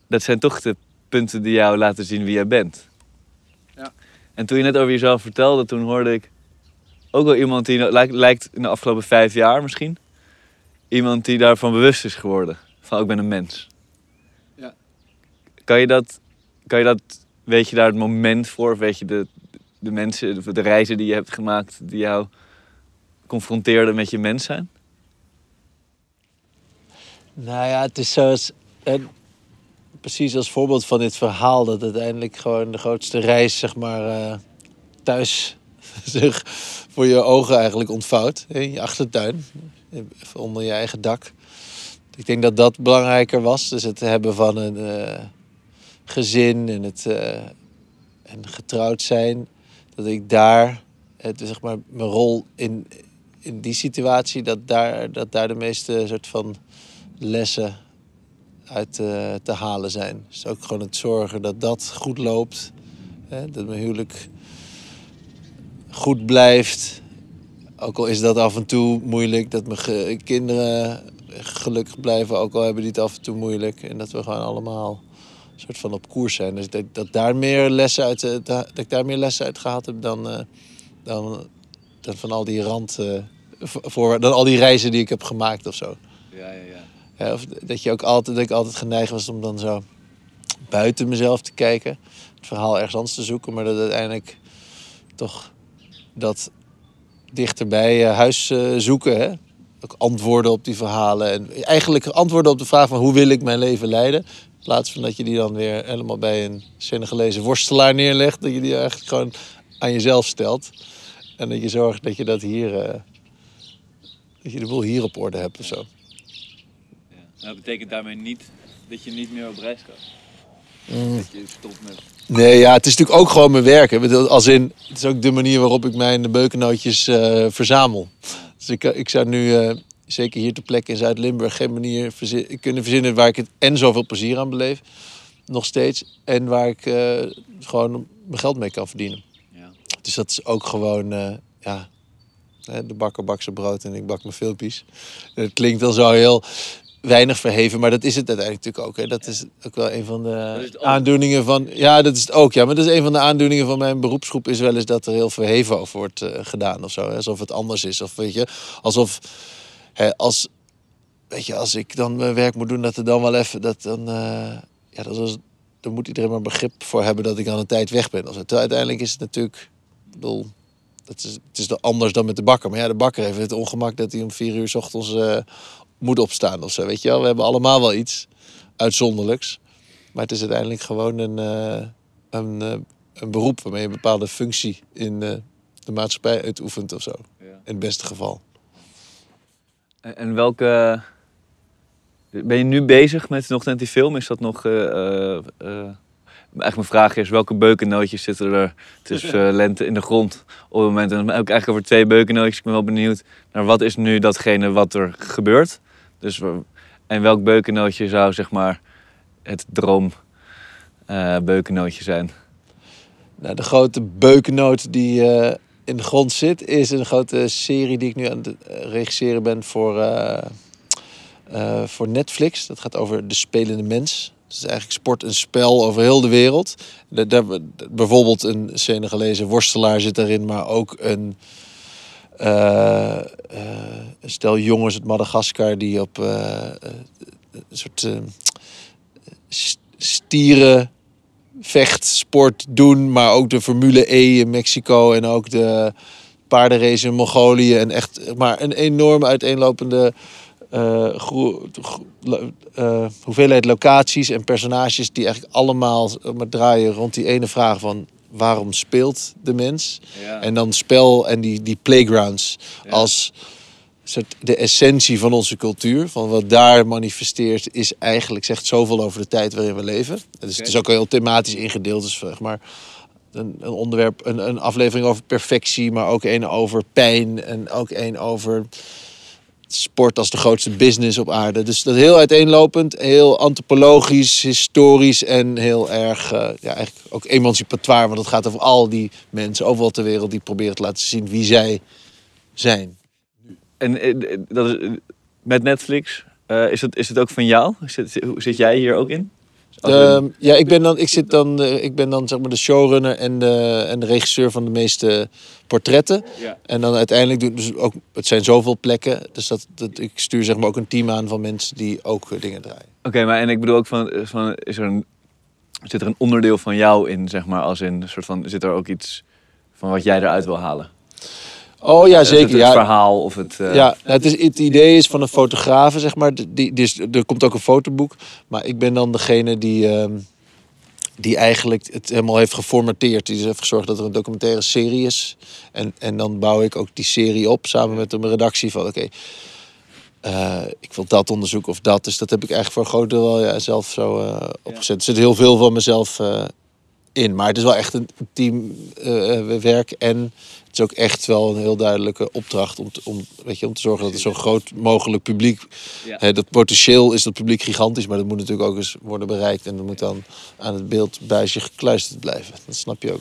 dat zijn toch de punten die jou laten zien wie jij bent. Ja. En toen je net over jezelf vertelde, toen hoorde ik ook wel iemand die nou- lijkt, lijkt in de afgelopen vijf jaar misschien, iemand die daarvan bewust is geworden. Van ik ben een mens. Kan je dat, kan je dat, weet je daar het moment voor, of weet je de, de mensen, de, reizen die je hebt gemaakt, die jou confronteerden met je mens zijn? Nou ja, het is zoals... Precies als voorbeeld van dit verhaal... dat uiteindelijk gewoon de grootste reis, zeg maar... eh, thuis (laughs) zich voor je ogen eigenlijk ontvouwt. In je achtertuin. Onder je eigen dak. Ik denk dat dat belangrijker was. Dus het hebben van een eh, gezin en het eh, en getrouwd zijn. Dat ik daar, het, zeg maar, mijn rol in, in die situatie... Dat daar, dat daar de meeste soort van lessen uit eh, te halen zijn. Dus ook gewoon het zorgen dat dat goed loopt. Hè, dat mijn huwelijk goed blijft. Ook al is dat af en toe moeilijk. Dat mijn kinderen gelukkig blijven. Ook al hebben die het af en toe moeilijk. En dat we gewoon allemaal soort van op koers zijn. Dus dat, dat, daar meer lessen uit, eh, da- dat ik daar meer lessen uit gehaald heb dan, eh, dan, dan van al die rand... eh, voor, dan al die reizen die ik heb gemaakt of zo. Ja, ja, ja. Ja, of dat, je ook altijd, dat ik altijd geneigd was om dan zo buiten mezelf te kijken. Het verhaal ergens anders te zoeken. Maar dat uiteindelijk toch dat dichterbij huis zoeken. Hè? Ook antwoorden op die verhalen. En eigenlijk antwoorden op de vraag van hoe wil ik mijn leven leiden. In plaats van dat je die dan weer helemaal bij een Senegalese worstelaar neerlegt. Dat je die eigenlijk gewoon aan jezelf stelt. En dat je zorgt dat je dat hier... eh, dat je de boel hier op orde hebt of zo. ja. Dat betekent daarmee niet dat je niet meer op reis gaat. Mm. Dat je stopt met... Nee, ja, het is natuurlijk ook gewoon mijn werk. Hè. Als in, het is ook de manier waarop ik mijn beukennootjes eh, verzamel. Dus ik, ik zou nu, eh, zeker hier ter plekke in Zuid-Limburg, geen manier kunnen verzinnen waar ik het en zoveel plezier aan beleef. Nog steeds. En waar ik eh, gewoon mijn geld mee kan verdienen. Ja. Dus dat is ook gewoon, eh, ja, de bakker bakt zijn brood en ik bak mijn filmpjes. Het klinkt dan zo heel weinig verheven, maar dat is het uiteindelijk natuurlijk ook. Hè. Dat is ook wel een van de aandoeningen van... Ja, dat is het ook, ja. Maar dat is een van de aandoeningen van mijn beroepsgroep... is wel eens dat er heel verheven over wordt eh, gedaan of zo. hè. Alsof het anders is. Of weet je, alsof... Als, weet je, als ik dan mijn werk moet doen, dat er dan wel even... Dat dan, eh, ja, dat is, dan moet iedereen maar begrip voor hebben dat ik aan een tijd weg ben. Terwijl uiteindelijk is het natuurlijk... Ik bedoel, het is, het is anders dan met de bakker. Maar ja, de bakker heeft het ongemak dat hij om vier uur 's ochtends eh, moet opstaan of zo. Weet je wel, we hebben allemaal wel iets uitzonderlijks. Maar het is uiteindelijk gewoon een, eh, een, een beroep waarmee je een bepaalde functie in de maatschappij uitoefent of zo. Ja. In het beste geval. En, welke... Ben je nu bezig met nog net die film? Is dat nog... eh, Eigenlijk mijn vraag is, welke beukennootjes zitten er tussen (laughs) lente in de grond op het moment? En ik eigenlijk over twee beukennootjes. Ik ben wel benieuwd naar wat is nu datgene wat er gebeurt. Dus En welk beukennootje zou zeg maar het droom beukennootje zijn? Nou, de grote beukennoot die in de grond zit, is een grote serie die ik nu aan het eh, regisseren ben voor, eh, eh, voor Netflix. Dat gaat over de spelende mens. Het is eigenlijk sport en spel over heel de wereld. Daar, bijvoorbeeld een Senegalese worstelaar zit daarin, maar ook een, stel jongens uit Madagaskar die op een soort st- stieren vechtsport doen, maar ook de Formule E in Mexico en ook de paardenrace in Mongolië. En echt maar een enorm uiteenlopende eh, gro- eh, hoeveelheid locaties en personages die eigenlijk allemaal maar draaien rond die ene vraag van waarom speelt de mens? En dan spel en die, die playgrounds als soort de essentie van onze cultuur. Van wat daar manifesteert is eigenlijk zegt zoveel over de tijd waarin we leven. Dus het is ook heel thematisch ingedeeld. Dus zeg maar een, een onderwerp, een, een aflevering over perfectie, maar ook een over pijn en ook een over sport als de grootste business op aarde. Dus dat heel uiteenlopend, heel antropologisch, historisch en heel erg eh, ja, eigenlijk ook emancipatoire. Want het gaat over al die mensen overal ter wereld die proberen te laten zien wie zij zijn. En eh, dat is, eh, met Netflix, eh, is, het, is het ook van jou? Zit, hoe- zit jij hier ook in? Ehm, ja, ik ben dan, ik zit dan, eh, ik ben dan zeg maar de showrunner en de, en de regisseur van de meeste portretten. Ja. En dan uiteindelijk doen dus ook, het zijn zoveel plekken, dus dat, dat ik stuur zeg maar ook een team aan van mensen die ook eh, dingen draaien. Oké, maar en ik bedoel ook van, van is er een, zit er een onderdeel van jou in, zeg maar, als in een soort van, zit er ook iets van wat jij eruit wil halen? Oh ja, Is het zeker. Het Ja, verhaal of het. eh, Ja, nou, het, is, het idee is van een fotograaf, zeg maar. Die, die is, er komt ook een fotoboek. Maar ik ben dan degene die, ehm, die eigenlijk het helemaal heeft geformateerd. Die dus heeft gezorgd dat er een documentaire serie is. En, en dan bouw ik ook die serie op samen met een redactie van... oké, eh, ik wil dat onderzoeken of dat. Dus dat heb ik eigenlijk voor een groot deel wel ja, zelf zo eh, opgezet. Er zit heel veel van mezelf in. Maar het is wel echt een teamwerk. en het is ook echt wel een heel duidelijke opdracht om, te- om, weet je, om te zorgen dat het zo groot mogelijk publiek. Ja. Hè, dat potentieel is dat publiek gigantisch, maar dat moet natuurlijk ook eens worden bereikt. En dat moet dan aan het beeldbuisje gekluisterd blijven. Dat snap je ook.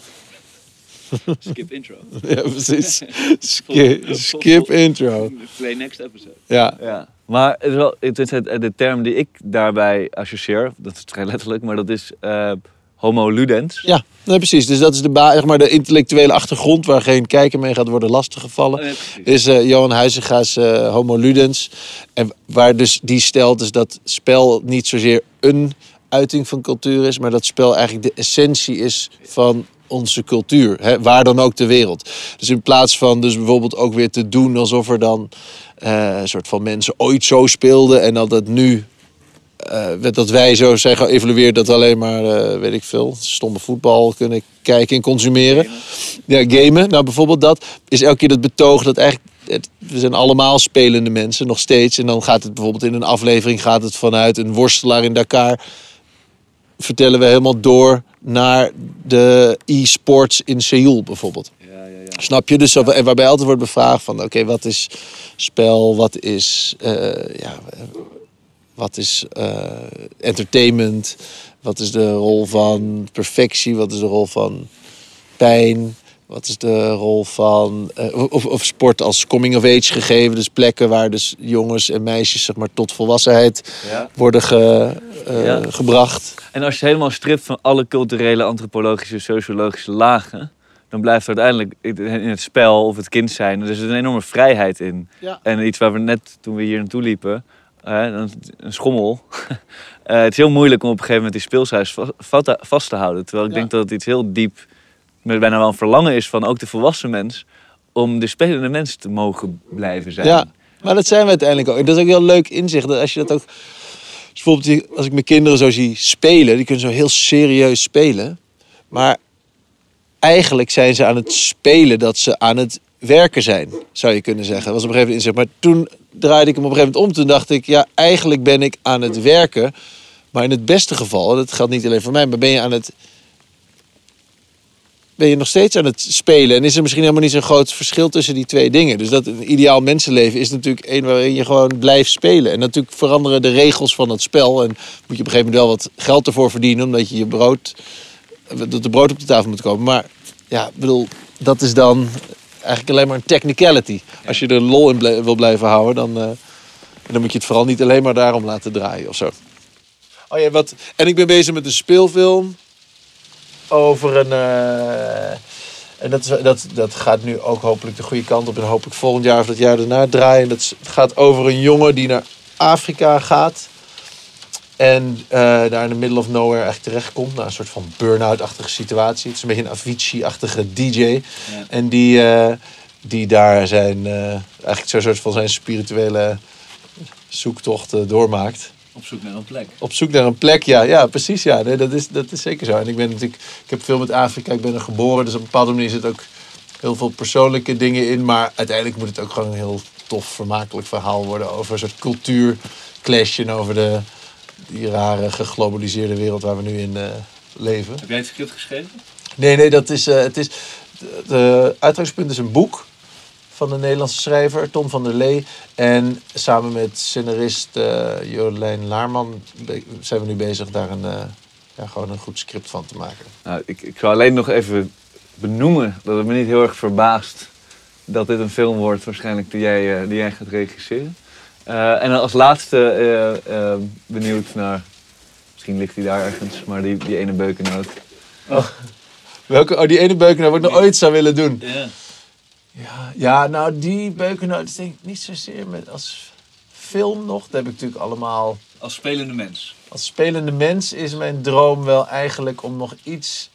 Skip intro. (laughs) Ja, precies. Skip, skip intro. Play next episode. Ja. Ja. Maar het is wel, het is het, de term die ik daarbij associeer, dat is vrij letterlijk, maar dat is eh, homo ludens. Ja, nee, precies. Dus dat is de, zeg maar, de intellectuele achtergrond waar geen kijker mee gaat worden lastiggevallen. Oh, is eh, Johan Huizinga's eh Homo Ludens. En waar dus die stelt dus dat spel niet zozeer een uiting van cultuur is, maar dat spel eigenlijk de essentie is van onze cultuur, hè, waar dan ook ter wereld. Dus in plaats van dus bijvoorbeeld ook weer te doen alsof er dan eh, een soort van mensen ooit zo speelden en dat het nu eh, dat wij zo zijn geëvalueerd dat we alleen maar, eh, weet ik veel, stomme voetbal kunnen kijken en consumeren. Ja, gamen. Nou, bijvoorbeeld dat is elke keer dat betoog dat eigenlijk. Het, we zijn allemaal spelende mensen, nog steeds. En dan gaat het bijvoorbeeld in een aflevering gaat het vanuit een worstelaar in Dakar. Vertellen we helemaal door naar de e-sports in Seoul bijvoorbeeld. Ja, ja, ja. Snap je? Dus en waarbij altijd wordt bevraagd van oké, wat is spel, wat is, eh, ja, wat is eh, entertainment, wat is de rol van perfectie, wat is de rol van pijn, wat is de rol van eh, of, of sport als coming of age gegeven, dus plekken waar dus jongens en meisjes zeg maar tot volwassenheid Ja. worden ge- eh, Ja. gebracht. En als je helemaal stript van alle culturele, antropologische, sociologische lagen, dan blijft er uiteindelijk in het spel of het kind zijn, er is een enorme vrijheid in. Ja. En iets waar we net, toen we hier naartoe liepen, eh, een schommel. (laughs) Eh, het is heel moeilijk om op een gegeven moment die speelshuis va- vast, vast te houden. Terwijl ik Ja. denk dat het iets heel diep, met bijna wel een verlangen is van ook de volwassen mens, om de spelende mens te mogen blijven zijn. Ja, maar dat zijn we uiteindelijk ook. Dat is ook heel leuk inzicht. Dat als je dat ook. Dus bijvoorbeeld, als ik mijn kinderen zo zie spelen, die kunnen zo heel serieus spelen. Maar eigenlijk zijn ze aan het spelen dat ze aan het werken zijn, zou je kunnen zeggen. Dat was op een gegeven moment inzicht. Maar toen draaide ik hem op een gegeven moment om. Toen dacht ik, ja, eigenlijk ben ik aan het werken. Maar in het beste geval, dat geldt niet alleen voor mij, maar ben je aan het ben je nog steeds aan het spelen. En is er misschien helemaal niet zo'n groot verschil tussen die twee dingen. Dus dat een ideaal mensenleven is natuurlijk één waarin je gewoon blijft spelen. En natuurlijk veranderen de regels van het spel. En moet je op een gegeven moment wel wat geld ervoor verdienen. Omdat je je brood, dat de brood op de tafel moet komen. Maar ja, ik bedoel, dat is dan eigenlijk alleen maar een technicality. Als je er lol in ble- wil blijven houden, dan, eh, dan moet je het vooral niet alleen maar daarom laten draaien of zo. Oh ja, wat, en ik ben bezig met een speelfilm over een. eh, en dat, is, dat, dat gaat nu ook hopelijk de goede kant op. En hopelijk volgend jaar of dat jaar daarna draaien. Dat gaat over een jongen die naar Afrika gaat. En eh, daar in de middle of nowhere echt terechtkomt. Naar een soort van burn-out-achtige situatie. Het is een beetje een Avicii-achtige DJ. En die, eh, die daar zijn, eh, eigenlijk zo'n soort van zijn spirituele zoektocht doormaakt. Op zoek naar een plek. Op zoek naar een plek, ja, ja precies. Ja. Nee, dat, is, dat is zeker zo. En ik ben natuurlijk, ik heb veel met Afrika, ik ben er geboren. Dus op een bepaalde manier zit ook heel veel persoonlijke dingen in. Maar uiteindelijk moet het ook gewoon een heel tof, vermakelijk verhaal worden over een soort cultuurclash en over de, die rare geglobaliseerde wereld waar we nu in eh, leven. Heb jij het script geschreven? Nee, nee, dat is. eh, het is de, de uitgangspunt is een boek van een Nederlandse schrijver, Tom van der Lee. En samen met scenarist eh, Jolijn Laarman zijn we nu bezig daar een, eh, ja, gewoon een goed script van te maken. Nou, ik, ik zou alleen nog even benoemen dat het me niet heel erg verbaast dat dit een film wordt, waarschijnlijk die jij, eh, die jij gaat regisseren. Eh, en als laatste eh, eh, benieuwd naar, misschien ligt hij daar ergens, maar die, die ene beukennoot. Welke, oh, die ene beukenaar wat ik nog ooit zou willen doen. Ja. Ja, ja nou die beukenaar is denk ik niet zozeer met als film nog. Dat heb ik natuurlijk allemaal Als spelende mens. Als spelende mens is mijn droom wel eigenlijk om nog iets,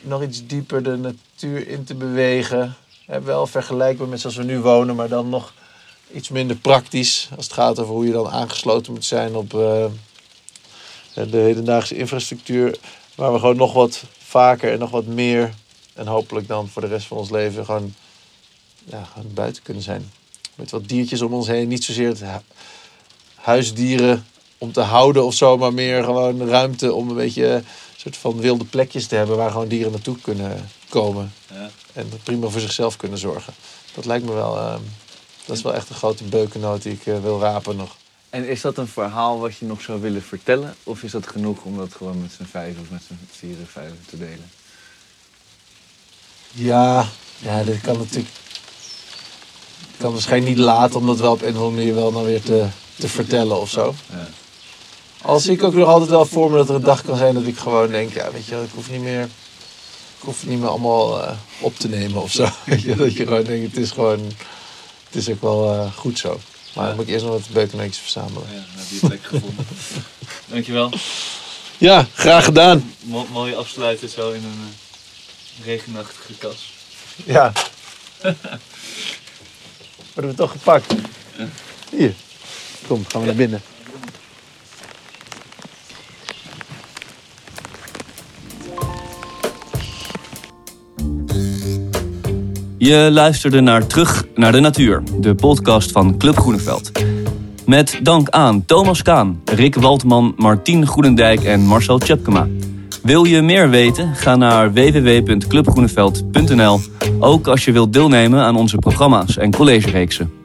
nog iets dieper de natuur in te bewegen. Wel vergelijkbaar met zoals we nu wonen, maar dan nog iets minder praktisch. Als het gaat over hoe je dan aangesloten moet zijn op eh, de hedendaagse infrastructuur. Waar we gewoon nog wat vaker en nog wat meer. En hopelijk dan voor de rest van ons leven gewoon, ja, gewoon buiten kunnen zijn. Met wat diertjes om ons heen. Niet zozeer het hu- huisdieren om te houden of zo, maar meer gewoon ruimte om een beetje een soort van wilde plekjes te hebben waar gewoon dieren naartoe kunnen komen. Ja. En prima voor zichzelf kunnen zorgen. Dat lijkt me wel, ehm, dat is wel echt een grote beukennoot die ik eh, wil rapen nog. En is dat een verhaal wat je nog zou willen vertellen? Of is dat genoeg om dat gewoon met z'n vijf of met z'n vieren, vijf te delen? Ja, ja, dat kan natuurlijk. Ik kan waarschijnlijk niet laten om dat wel op een of andere manier wel nou weer te, te vertellen of zo. Ja. Al zie ik ook nog altijd wel voor me dat er een dag kan zijn dat ik gewoon denk, ja, weet je, ik hoef niet meer, ik hoef het niet meer allemaal eh, op te nemen of zo. (laughs) Dat je gewoon denkt, het is gewoon, het is ook wel eh, goed zo. Maar dan moet ik eerst nog wat beukenneetjes verzamelen. Ja, dan heb je je plek gevonden. (laughs) Dankjewel. Ja, graag gedaan. Mo- mooi afsluiten zo in een eh, regenachtige kas. Ja. (laughs) Worden we toch gepakt? Hier. Kom, gaan we naar binnen. Je luisterde naar Terug naar de Natuur, de podcast van Club Groeneveld. Met dank aan Thomas Kaan, Rick Waldman, Martien Groenendijk en Marcel Tjepkema. Wil je meer weten? Ga naar www.clubgroeneveld.nl, ook als je wilt deelnemen aan onze programma's en collegereeksen.